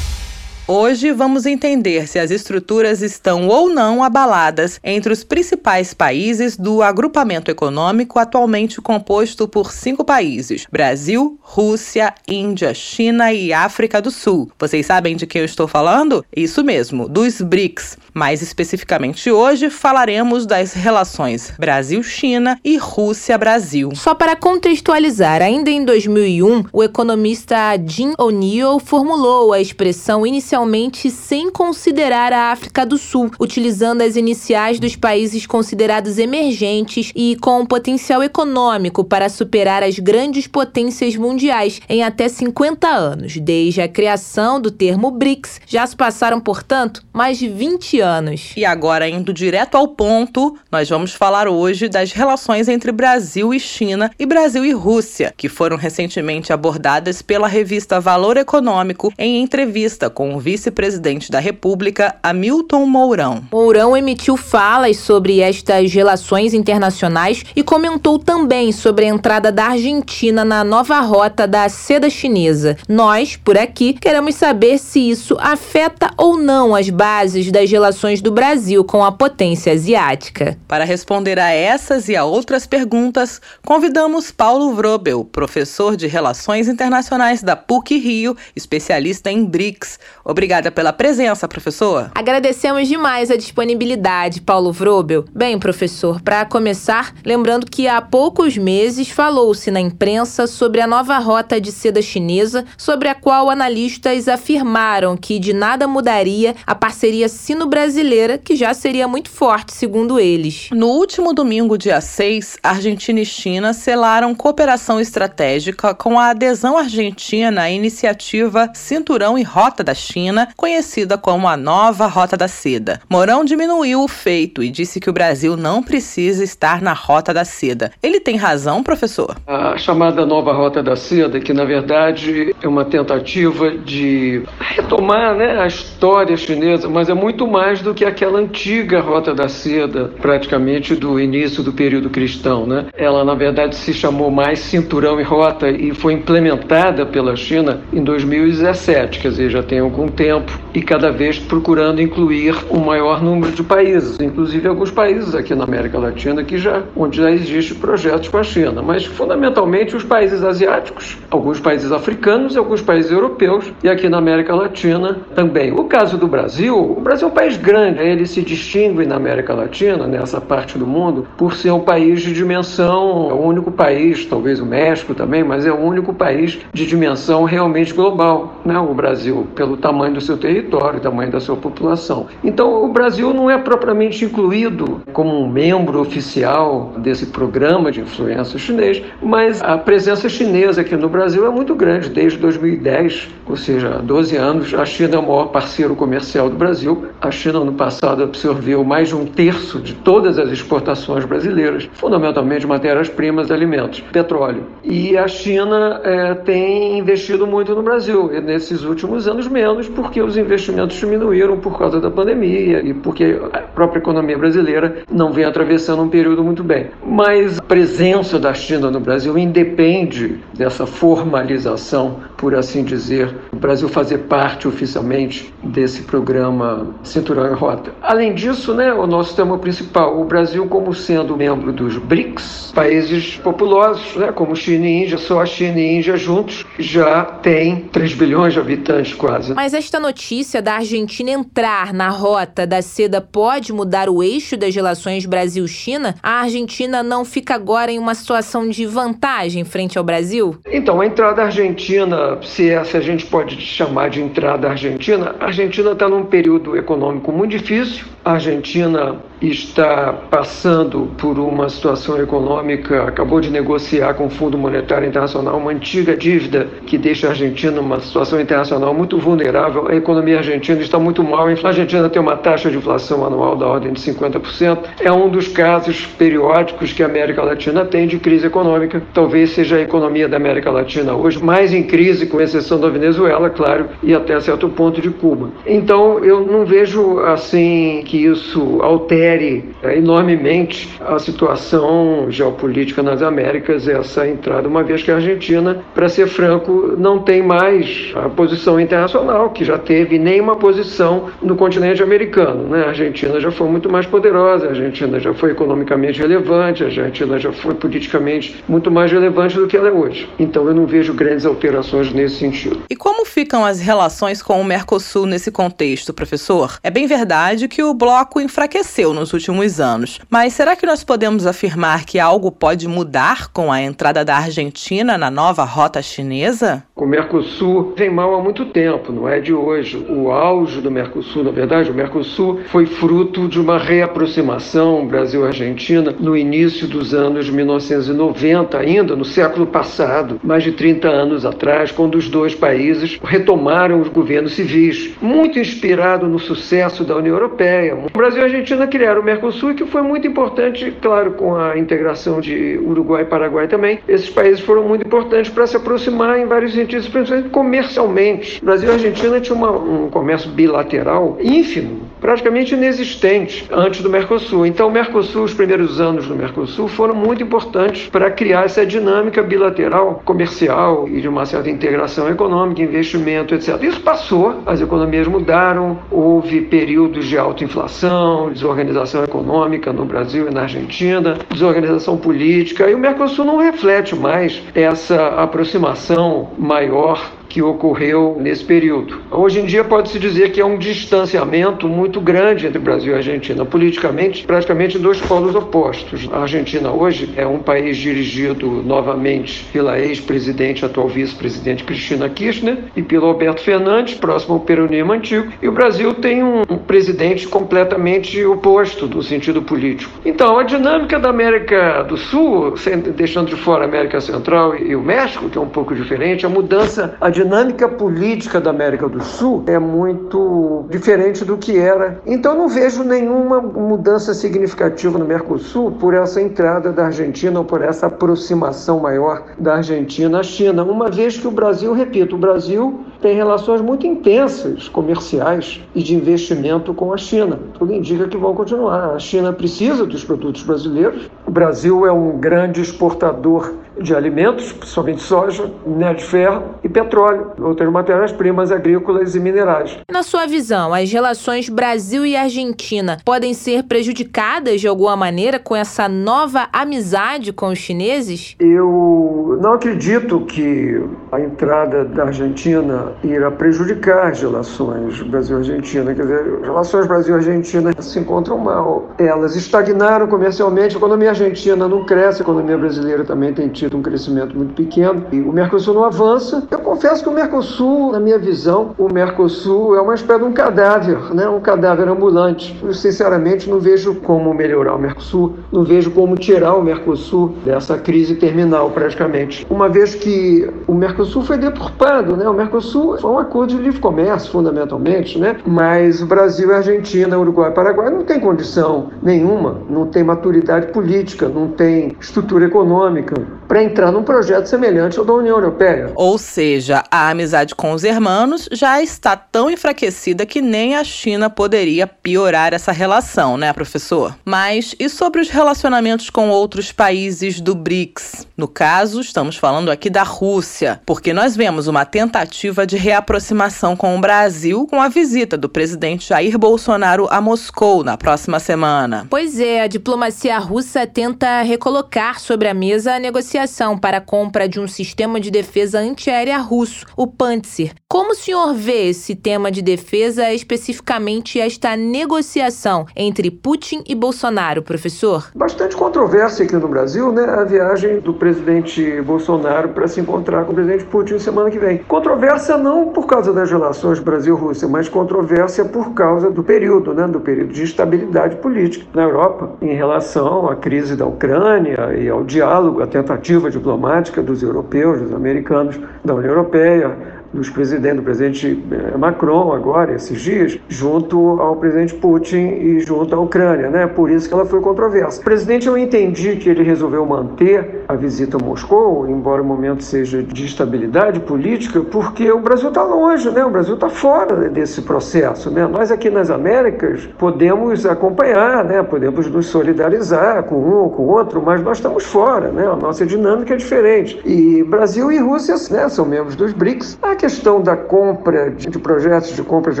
Hoje vamos entender se as estruturas estão ou não abaladas entre os principais países do agrupamento econômico atualmente composto por cinco países: Brasil, Rússia, Índia, China e África do Sul. Vocês sabem de quem eu estou falando? Isso mesmo, dos BRICS. Mais especificamente hoje falaremos das relações Brasil-China e Rússia-Brasil. Só para contextualizar, ainda em 2001, o economista Jim O'Neill formulou a expressão inicialmente sem considerar a África do Sul, utilizando as iniciais dos países considerados emergentes e com potencial econômico para superar as grandes potências mundiais em até 50 anos. Desde a criação do termo BRICS, já se passaram, portanto, mais de 20 anos. E agora, indo direto ao ponto, nós vamos falar hoje das relações entre Brasil e China e Brasil e Rússia, que foram recentemente abordadas pela revista Valor Econômico em entrevista com o vice-presidente da República, Hamilton Mourão. Mourão emitiu falas sobre estas relações internacionais e comentou também sobre a entrada da Argentina na nova rota da seda chinesa. Nós, por aqui, queremos saber se isso afeta ou não as bases das relações do Brasil com a potência asiática. Para responder a essas e a outras perguntas, convidamos Paulo Vrobel, professor de Relações Internacionais da PUC Rio, especialista em BRICS. Obrigada pela presença, professor. Agradecemos demais a disponibilidade, Paulo Vrobel. Bem, professor, para começar, lembrando que há poucos meses falou-se na imprensa sobre a nova rota de seda chinesa, sobre a qual analistas afirmaram que de nada mudaria a parceria sino-brasileira, que já seria muito forte, segundo eles. No último domingo, dia 6, Argentina e China selaram cooperação estratégica com a adesão argentina à iniciativa Cinturão e Rota da China, conhecida como a Nova Rota da Seda. Mourão diminuiu o feito e disse que o Brasil não precisa estar na Rota da Seda. Ele tem razão, professor? A chamada Nova Rota da Seda, que na verdade é uma tentativa de retomar né, a história chinesa, mas é muito mais do que aquela antiga Rota da Seda, praticamente do início do período cristão. Né? Ela, na verdade, se chamou mais Cinturão e Rota e foi implementada pela China em 2017, quer dizer, já tem algum tempo, e cada vez procurando incluir um maior número de países, inclusive alguns países aqui na América Latina que já, onde já existe projetos com a China, mas fundamentalmente os países asiáticos, alguns países africanos alguns países europeus, e aqui na América Latina também. O caso do Brasil, o Brasil é um país grande, ele se distingue na América Latina, nessa parte do mundo, por ser um país de dimensão, é o único país, talvez o México também, mas é o único país de dimensão realmente global, né? O Brasil, pelo tamanho do seu território, tamanho da sua população. Então, o Brasil não é propriamente incluído como um membro oficial desse programa de influência chinês, mas a presença chinesa aqui no Brasil é muito grande desde 2010, ou seja, há 12 anos. A China é o maior parceiro comercial do Brasil. A China, no passado, absorveu mais de um terço de todas as exportações brasileiras, fundamentalmente matérias-primas alimentos, petróleo. E a China é, tem investido muito no Brasil, nesses últimos anos menos, porque os investimentos diminuíram por causa da pandemia e porque a própria economia brasileira não vem atravessando um período muito bem. Mas a presença da China no Brasil independe dessa formalização, por assim dizer, o Brasil fazer parte oficialmente desse programa Cinturão e Rota. Além disso, né, o nosso tema principal, o Brasil como sendo membro dos BRICS, países populosos, né, como China e Índia, só a China e a Índia juntos já tem 3 bilhões de habitantes quase. Mas esta notícia da Argentina entrar na rota da seda pode mudar o eixo das relações Brasil-China? A Argentina não fica agora em uma situação de vantagem frente ao Brasil? Então, a entrada argentina, se essa a gente pode chamar de entrada argentina, a Argentina está num período econômico muito difícil. A Argentina está passando por uma situação econômica, acabou de negociar com o Fundo Monetário Internacional uma antiga dívida que deixa a Argentina numa situação internacional muito vulnerável. A economia argentina está muito mal. A Argentina tem uma taxa de inflação anual da ordem de 50%. É um dos casos periódicos que a América Latina tem de crise econômica. Talvez seja a economia da América Latina hoje mais em crise, com exceção da Venezuela, claro, e até certo ponto de Cuba. Então, eu não vejo assim que isso altere é, enormemente a situação geopolítica nas Américas, essa entrada, uma vez que a Argentina, para ser franco, não tem mais a posição internacional, que já teve nenhuma posição no continente americano. Né? A Argentina já foi muito mais poderosa, a Argentina já foi economicamente relevante, a Argentina já foi politicamente muito mais relevante do que ela é hoje. Então eu não vejo grandes alterações nesse sentido. E como ficam as relações com o Mercosul nesse contexto, professor? É bem verdade que o bloco enfraqueceu nos últimos anos. Mas será que nós podemos afirmar que algo pode mudar com a entrada da Argentina na nova rota chinesa? O Mercosul vem mal há muito tempo, não é de hoje. O auge do Mercosul, na verdade, o Mercosul foi fruto de uma reaproximação Brasil-Argentina no início dos anos 1990, ainda no século passado, mais de 30 anos atrás, quando os dois países retomaram os governos civis, muito inspirado no sucesso da União Europeia. O Brasil e a Argentina criaram o Mercosul que foi muito importante, claro, com a integração de Uruguai e Paraguai também. Esses países foram muito importantes para se aproximar em vários sentidos, principalmente comercialmente. O Brasil e a Argentina uma, um comércio bilateral ínfimo, praticamente inexistente antes do Mercosul. Então, o Mercosul, os primeiros anos do Mercosul foram muito importantes para criar essa dinâmica bilateral, comercial e de uma certa integração econômica, investimento, etc. Isso passou, as economias mudaram, houve períodos de alta inflação, desorganização econômica no Brasil e na Argentina, desorganização política, e o Mercosul não reflete mais essa aproximação maior que ocorreu nesse período. Hoje em dia pode-se dizer que é um distanciamento muito grande entre Brasil e Argentina, politicamente, praticamente dois polos opostos. A Argentina hoje é um país dirigido novamente pela ex-presidente, atual vice-presidente Cristina Kirchner e pelo Alberto Fernandes, próximo ao peronismo antigo, e o Brasil tem um, presidente completamente oposto no sentido político. Então, a dinâmica da América do Sul, deixando de fora a América Central e o México, que é um pouco diferente, a mudança, a dinâmica dinâmica política da América do Sul é muito diferente do que era. Então não vejo nenhuma mudança significativa no Mercosul por essa entrada da Argentina ou por essa aproximação maior da Argentina à China, uma vez que o Brasil, repito, o Brasil tem relações muito intensas comerciais e de investimento com a China. Tudo indica que vão continuar. A China precisa dos produtos brasileiros. O Brasil é um grande exportador de alimentos, principalmente soja, minério de ferro e petróleo, outras matérias-primas agrícolas e minerais. Na sua visão, as relações Brasil e Argentina podem ser prejudicadas de alguma maneira com essa nova amizade com os chineses? Eu não acredito que a entrada da Argentina irá prejudicar as relações Brasil-Argentina. Quer dizer, as relações Brasil-Argentina se encontram mal. Elas estagnaram comercialmente, a economia argentina não cresce, a economia brasileira também tem tido um crescimento muito pequeno e o Mercosul não avança. Eu confesso que o Mercosul, na minha visão, o Mercosul é uma espécie de um cadáver, né? um cadáver ambulante. Eu, sinceramente, não vejo como melhorar o Mercosul, não vejo como tirar o Mercosul dessa crise terminal, praticamente. Uma vez que o Mercosul foi deturpado, né? o Mercosul foi um acordo de livre comércio, fundamentalmente, né? mas o Brasil, a Argentina, Uruguai e Paraguai não tem condição nenhuma, não tem maturidade política, não tem estrutura econômica para entrar num projeto semelhante ao da União Europeia. Ou seja, a amizade com os hermanos já está tão enfraquecida que nem a China poderia piorar essa relação, né, professor? Mas e sobre os relacionamentos com outros países do BRICS? No caso, estamos falando aqui da Rússia, porque nós vemos uma tentativa tentativa de reaproximação com o Brasil com a visita do presidente Jair Bolsonaro a Moscou na próxima semana. Pois é, a diplomacia russa tenta recolocar sobre a mesa a negociação para a compra de um sistema de defesa antiaérea russo, o Pantsir. Como o senhor vê esse tema de defesa, especificamente esta negociação entre Putin e Bolsonaro, professor? Bastante controvérsia aqui no Brasil, né? A viagem do presidente Bolsonaro para se encontrar com o presidente Putin semana que vem. Controvérsia não por causa das relações Brasil-Rússia, mas controvérsia por causa do período, né? Do período de instabilidade política na Europa em relação à crise da Ucrânia e ao diálogo, à tentativa diplomática dos europeus, dos americanos, da União Europeia, dos presidentes, do presidente eh, Macron agora, esses dias, junto ao presidente Putin e junto à Ucrânia, né? Por isso que ela foi controversa. O presidente, eu entendi que ele resolveu manter a visita a Moscou, embora o momento seja de estabilidade política, porque o Brasil está longe, né? O Brasil está fora desse processo, né? Nós aqui nas Américas podemos acompanhar, né? Podemos nos solidarizar com um ou com outro, mas nós estamos fora, né? A nossa dinâmica é diferente. E Brasil e Rússia, né? São membros dos BRICS. A questão da compra de projetos de compra de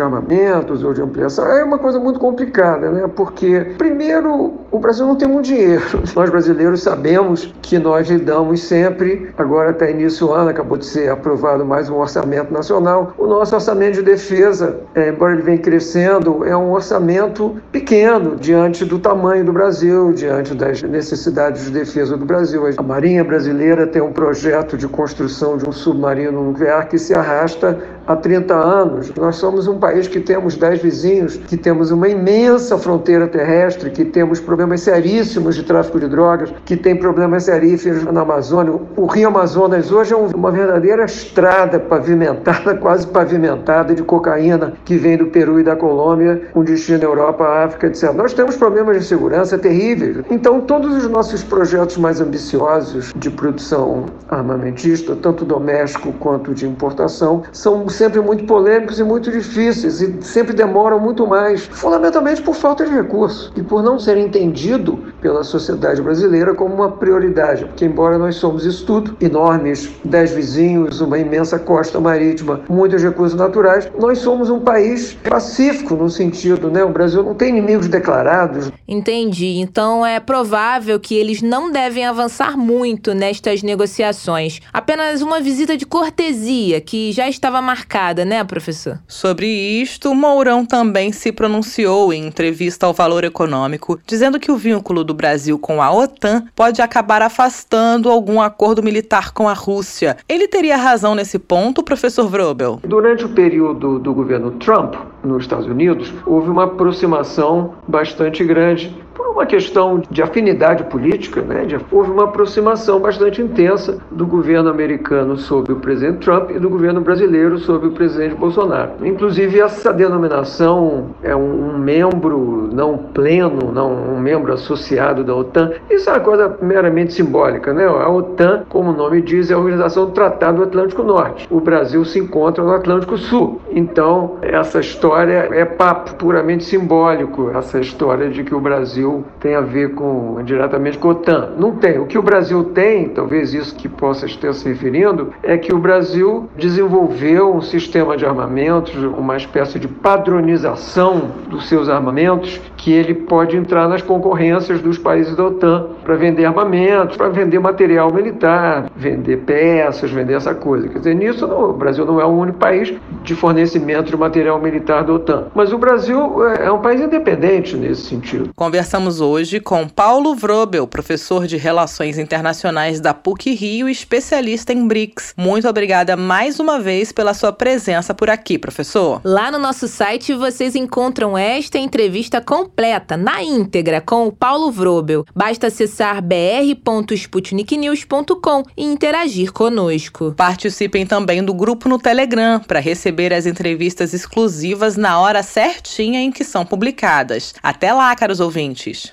armamentos ou de ampliação é uma coisa muito complicada, né? Porque, primeiro, o Brasil não tem muito dinheiro. Nós brasileiros sabemos que nós lidamos sempre, agora até início do ano, acabou de ser aprovado mais um orçamento nacional. O nosso orçamento de defesa, é, embora ele venha crescendo, é um orçamento pequeno diante do tamanho do Brasil, diante das necessidades de defesa do Brasil. A Marinha brasileira tem um projeto de construção de um submarino nuclear que se arrasta arrasta há 30 anos. Nós somos um país que temos 10 vizinhos, que temos uma imensa fronteira terrestre, que temos problemas seríssimos de tráfico de drogas, que tem problemas seríssimos na Amazônia. O Rio Amazonas hoje é uma verdadeira estrada pavimentada, quase pavimentada de cocaína que vem do Peru e da Colômbia, com destino à Europa, África, etc. Nós temos problemas de segurança terríveis. Então, todos os nossos projetos mais ambiciosos de produção armamentista, tanto doméstico quanto de importação, são sempre muito polêmicos e muito difíceis e sempre demoram muito mais, fundamentalmente por falta de recursos e por não ser entendido pela sociedade brasileira como uma prioridade, porque embora nós somos isso tudo, enormes, dez vizinhos, uma imensa costa marítima, muitos recursos naturais, nós somos um país pacífico no sentido, né? O Brasil não tem inimigos declarados. Entendi. Então é provável que eles não devem avançar muito nestas negociações. Apenas uma visita de cortesia que já estava marcada, né, professor? Sobre isto, Mourão também se pronunciou em entrevista ao Valor Econômico, dizendo que o vínculo do Brasil com a OTAN pode acabar afastando algum acordo militar com a Rússia. Ele teria razão nesse ponto, professor Vrobel? Durante o período do governo Trump, nos Estados Unidos, houve uma aproximação bastante grande por uma questão de afinidade política, né, houve uma aproximação bastante intensa do governo americano sobre o presidente Trump e do governo brasileiro sobre o presidente Bolsonaro. Inclusive, essa denominação é um, um membro não pleno, não um membro associado da OTAN. Isso é uma coisa meramente simbólica. Né? A OTAN, como o nome diz, é a Organização do Tratado do Atlântico Norte. O Brasil se encontra no Atlântico Sul. Então, essa história é papo puramente simbólico, essa história de que o Brasil Brasil tem a ver com diretamente com a OTAN. Não tem. O que o Brasil tem, talvez isso que possa estar se referindo, é que o Brasil desenvolveu um sistema de armamentos, uma espécie de padronização dos seus armamentos, que ele pode entrar nas concorrências dos países da OTAN para vender armamentos, para vender material militar, vender peças, vender essa coisa. Quer dizer, nisso não, o Brasil não é o único país de fornecimento de material militar da OTAN. Mas o Brasil é, é um país independente nesse sentido. Conversamos Conversamos hoje com Paulo Vrobel, professor de Relações Internacionais da PUC Rio e especialista em BRICS. Muito obrigada mais uma vez pela sua presença por aqui, professor. Lá no nosso site vocês encontram esta entrevista completa, na íntegra, com o Paulo Vrobel. Basta acessar br.sputniknews.com e interagir conosco. Participem também do grupo no Telegram para receber as entrevistas exclusivas na hora certinha em que são publicadas. Até lá, caros ouvintes.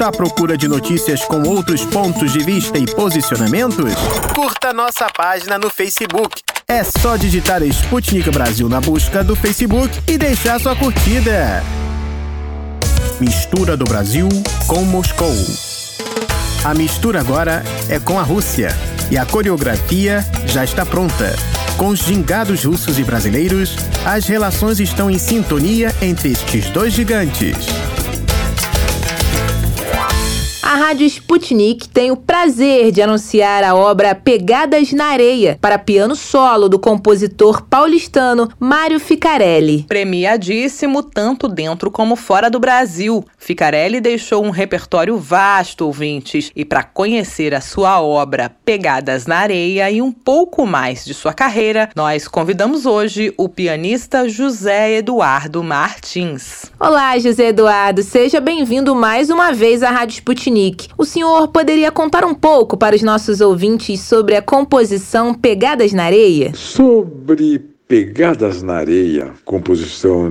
Está à procura de notícias com outros pontos de vista e posicionamentos? Curta nossa página no Facebook. É só digitar Sputnik Brasil na busca do Facebook e deixar sua curtida. Mistura do Brasil com Moscou. A mistura agora é com a Rússia e a coreografia já está pronta. Com os gingados russos e brasileiros, as relações estão em sintonia entre estes dois gigantes. Rádio Sputnik tem o prazer de anunciar a obra Pegadas na Areia, para piano solo do compositor paulistano Mário Ficarelli. Premiadíssimo tanto dentro como fora do Brasil. Ficarelli deixou um repertório vasto, ouvintes, e para conhecer a sua obra Pegadas na Areia e um pouco mais de sua carreira, nós convidamos hoje o pianista José Eduardo Martins. Olá, José Eduardo, seja bem-vindo mais uma vez à Rádio Sputnik o senhor poderia contar um pouco para os nossos ouvintes sobre a composição Pegadas na Areia? Sobre Pegadas na Areia, composição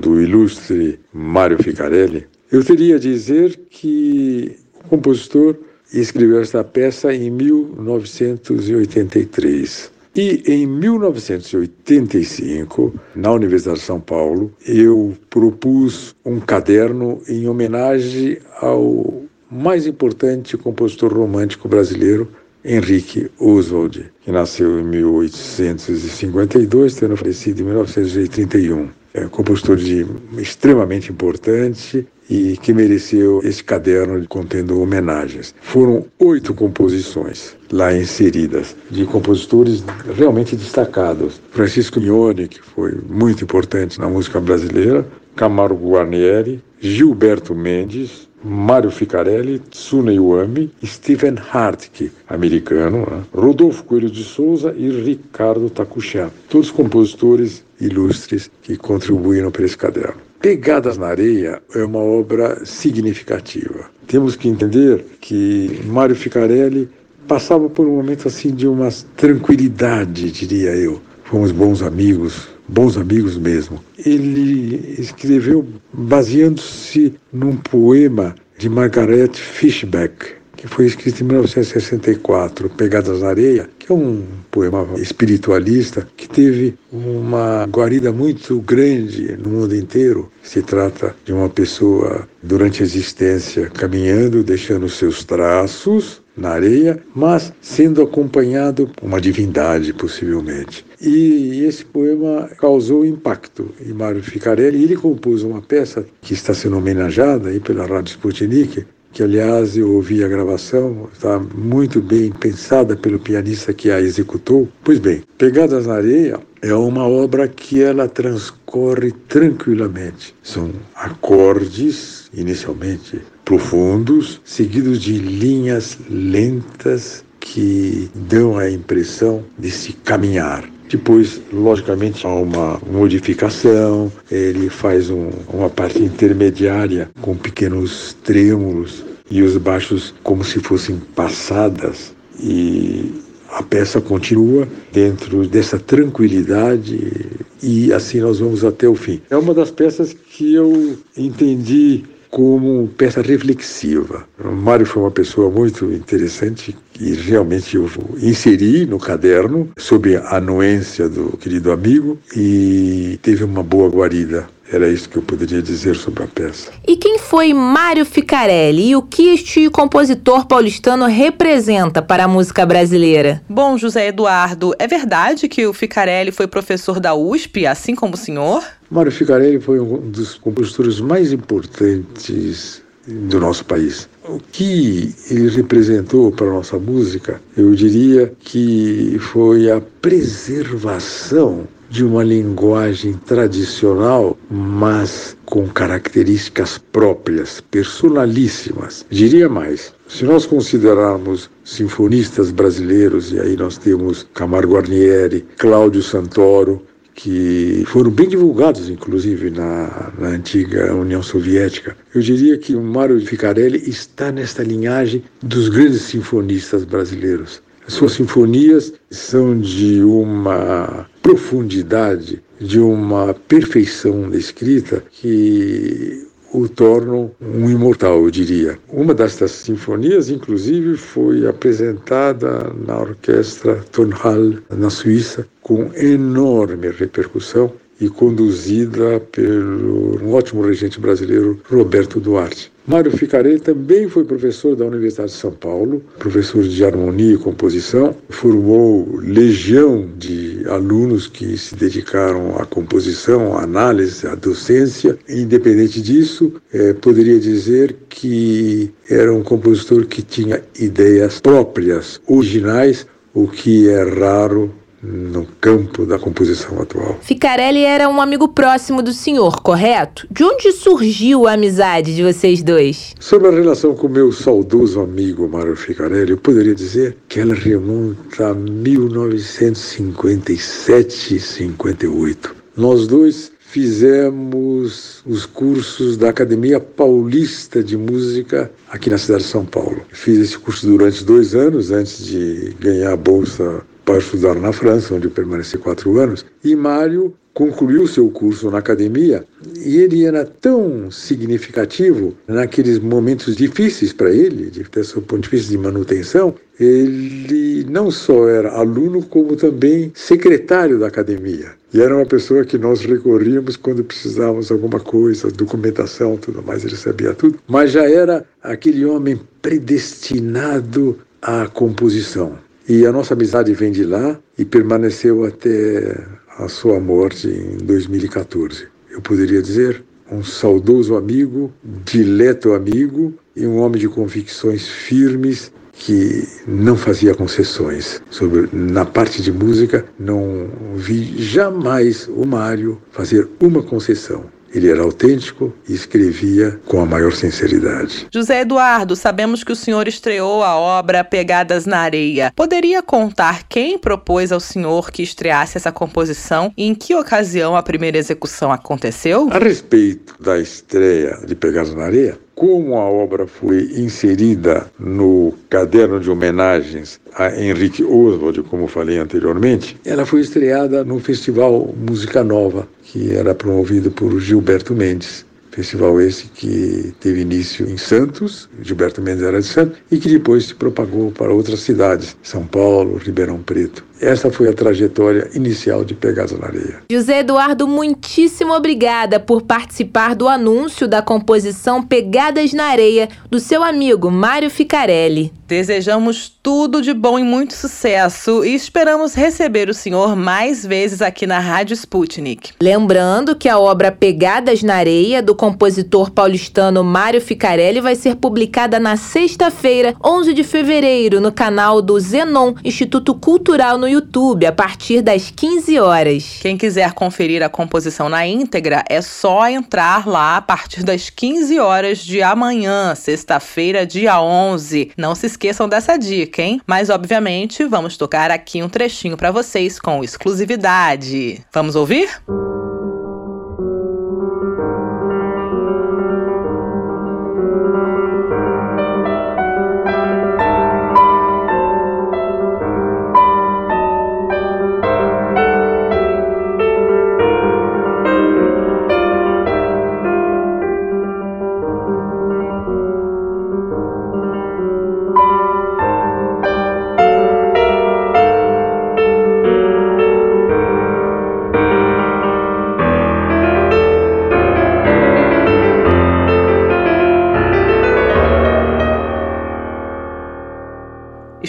do ilustre Mário Ficarelli, eu teria a dizer que o compositor escreveu esta peça em 1983. E em 1985, na Universidade de São Paulo, eu propus um caderno em homenagem ao mais importante compositor romântico brasileiro, Henrique Oswald, que nasceu em 1852, tendo falecido em 1931. É um compositor de, extremamente importante e que mereceu esse caderno contendo homenagens. Foram oito composições lá inseridas, de compositores realmente destacados. Francisco Mione, que foi muito importante na música brasileira, Camargo Guarnieri, Gilberto Mendes, Mário Ficarelli, Tsune Iwami, Stephen Hartke, americano, né? Rodolfo Coelho de Souza e Ricardo Takuchá, todos compositores ilustres que contribuíram para esse caderno. Pegadas na Areia é uma obra significativa. Temos que entender que Mário Ficarelli passava por um momento assim de uma tranquilidade, diria eu. Fomos bons amigos, bons amigos mesmo. Ele escreveu baseando-se num poema de Margaret Fishback, que foi escrito em 1964, Pegadas na Areia, que é um poema espiritualista que teve uma guarida muito grande no mundo inteiro. Se trata de uma pessoa durante a existência caminhando, deixando seus traços na areia, mas sendo acompanhado por uma divindade, possivelmente. E esse poema causou impacto em Mário Ficarelli. Ele compôs uma peça que está sendo homenageada aí pela Rádio Sputnik, que aliás eu ouvi a gravação, está muito bem pensada pelo pianista que a executou. Pois bem, Pegadas na Areia é uma obra que ela transcorre tranquilamente. São acordes, inicialmente profundos, seguidos de linhas lentas que dão a impressão de se caminhar. Depois, logicamente, há uma modificação, ele faz um, uma parte intermediária com pequenos trêmulos e os baixos como se fossem passadas e a peça continua dentro dessa tranquilidade e assim nós vamos até o fim. É uma das peças que eu entendi como peça reflexiva. O Mário foi uma pessoa muito interessante e realmente eu inseri no caderno sob a anuência do querido amigo e teve uma boa guarida era isso que eu poderia dizer sobre a peça. E quem foi Mário Ficarelli e o que este compositor paulistano representa para a música brasileira? Bom, José Eduardo, é verdade que o Ficarelli foi professor da USP, assim como o senhor? Mário Ficarelli foi um dos compositores mais importantes do nosso país. O que ele representou para a nossa música, eu diria que foi a preservação de uma linguagem tradicional, mas com características próprias, personalíssimas. Diria mais, se nós considerarmos sinfonistas brasileiros, e aí nós temos Camargo Guarnieri, Cláudio Santoro, que foram bem divulgados, inclusive, na, na, antiga União Soviética. Eu diria que o Mário Ficarelli está nesta linhagem dos grandes sinfonistas brasileiros. Suas sinfonias são de uma profundidade, de uma perfeição da escrita que o tornam um imortal, eu diria. Uma destas sinfonias, inclusive, foi apresentada na orquestra Tonhall, na Suíça, com enorme repercussão e conduzida pelo um ótimo regente brasileiro, Roberto Duarte. Mário Ficarelli também foi professor da Universidade de São Paulo, professor de harmonia e composição, formou legião de alunos que se dedicaram à composição, à análise, à docência. Independente disso, é, poderia dizer que era um compositor que tinha ideias próprias, originais, o que é raro no campo da composição atual. Ficarelli era um amigo próximo do senhor, correto? De onde surgiu a amizade de vocês dois? Sobre a relação com meu saudoso amigo Mário Ficarelli, eu poderia dizer que ela remonta a 1957 58. Nós dois fizemos os cursos da Academia Paulista de Música aqui na cidade de São Paulo. Fiz esse curso durante dois anos antes de ganhar a bolsa para estudar na França, onde permaneci quatro anos. E Mário concluiu seu curso na academia e ele era tão significativo naqueles momentos difíceis para ele, de seu ponto de vista de manutenção, ele não só era aluno, como também secretário da academia. E era uma pessoa que nós recorríamos quando precisávamos alguma coisa, documentação, tudo mais, ele sabia tudo. Mas já era aquele homem predestinado à composição. E a nossa amizade vem de lá e permaneceu até a sua morte em 2014. Eu poderia dizer um saudoso amigo, dileto amigo e um homem de convicções firmes que não fazia concessões. Sobre, na parte de música, não vi jamais o Mário fazer uma concessão. Ele era autêntico e escrevia com a maior sinceridade. José Eduardo, sabemos que o senhor estreou a obra Pegadas na Areia. Poderia contar quem propôs ao senhor que estreasse essa composição e em que ocasião a primeira execução aconteceu? A respeito da estreia de Pegadas na Areia, como a obra foi inserida no caderno de homenagens a Henrique Oswald, como falei anteriormente, ela foi estreada no Festival Música Nova, que era promovido por Gilberto Mendes. Festival esse que teve início em Santos, Gilberto Mendes era de Santos, e que depois se propagou para outras cidades, São Paulo, Ribeirão Preto. Essa foi a trajetória inicial de Pegadas na Areia. José Eduardo, muitíssimo obrigada por participar do anúncio da composição Pegadas na Areia do seu amigo Mário Ficarelli. Desejamos tudo de bom e muito sucesso e esperamos receber o senhor mais vezes aqui na Rádio Sputnik. Lembrando que a obra Pegadas na Areia do compositor paulistano Mário Ficarelli vai ser publicada na sexta-feira, 11 de fevereiro, no canal do Zenon, Instituto Cultural no no YouTube a partir das 15 horas. Quem quiser conferir a composição na íntegra é só entrar lá a partir das 15 horas de amanhã, sexta-feira, dia 11. Não se esqueçam dessa dica, hein? Mas obviamente vamos tocar aqui um trechinho para vocês com exclusividade. Vamos ouvir?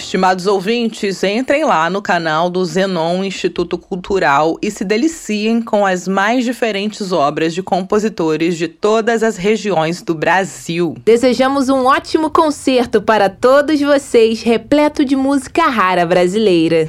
Estimados ouvintes, entrem lá no canal do Zenon Instituto Cultural e se deliciem com as mais diferentes obras de compositores de todas as regiões do Brasil. Desejamos um ótimo concerto para todos vocês, repleto de música rara brasileira.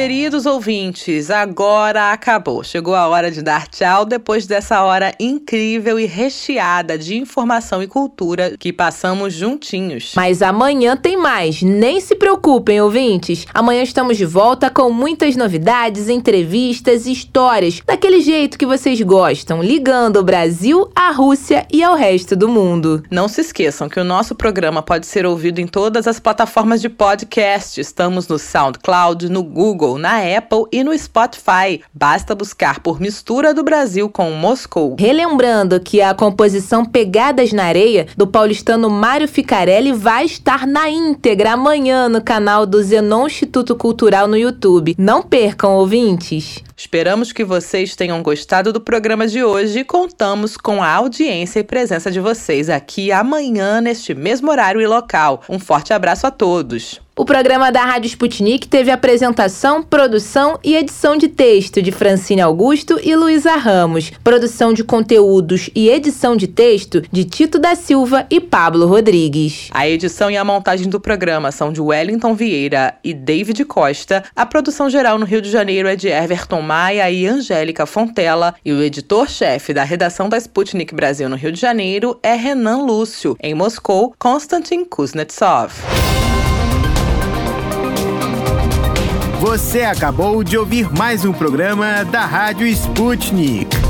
Queridos ouvintes, agora acabou. Chegou a hora de dar tchau depois dessa hora incrível e recheada de informação e cultura que passamos juntinhos. Mas amanhã tem mais, nem se preocupem, ouvintes. Amanhã estamos de volta com muitas novidades, entrevistas e histórias, daquele jeito que vocês gostam, ligando o Brasil à Rússia e ao resto do mundo. Não se esqueçam que o nosso programa pode ser ouvido em todas as plataformas de podcast. Estamos no SoundCloud, no Google Google, na Apple e no Spotify. Basta buscar por Mistura do Brasil com Moscou. Relembrando que a composição Pegadas na Areia, do paulistano Mário Ficarelli, vai estar na íntegra amanhã no canal do Zenon Instituto Cultural no YouTube. Não percam, ouvintes! Esperamos que vocês tenham gostado do programa de hoje e contamos com a audiência e presença de vocês aqui amanhã, neste mesmo horário e local. Um forte abraço a todos! O programa da Rádio Sputnik teve apresentação, produção e edição de texto de Francine Augusto e Luísa Ramos, produção de conteúdos e edição de texto de Tito da Silva e Pablo Rodrigues. A edição e a montagem do programa são de Wellington Vieira e David Costa. A produção geral no Rio de Janeiro é de Everton Maia e Angélica Fontela. E o editor-chefe da redação da Sputnik Brasil no Rio de Janeiro é Renan Lúcio. Em Moscou, Konstantin Kuznetsov. Você acabou de ouvir mais um programa da Rádio Sputnik.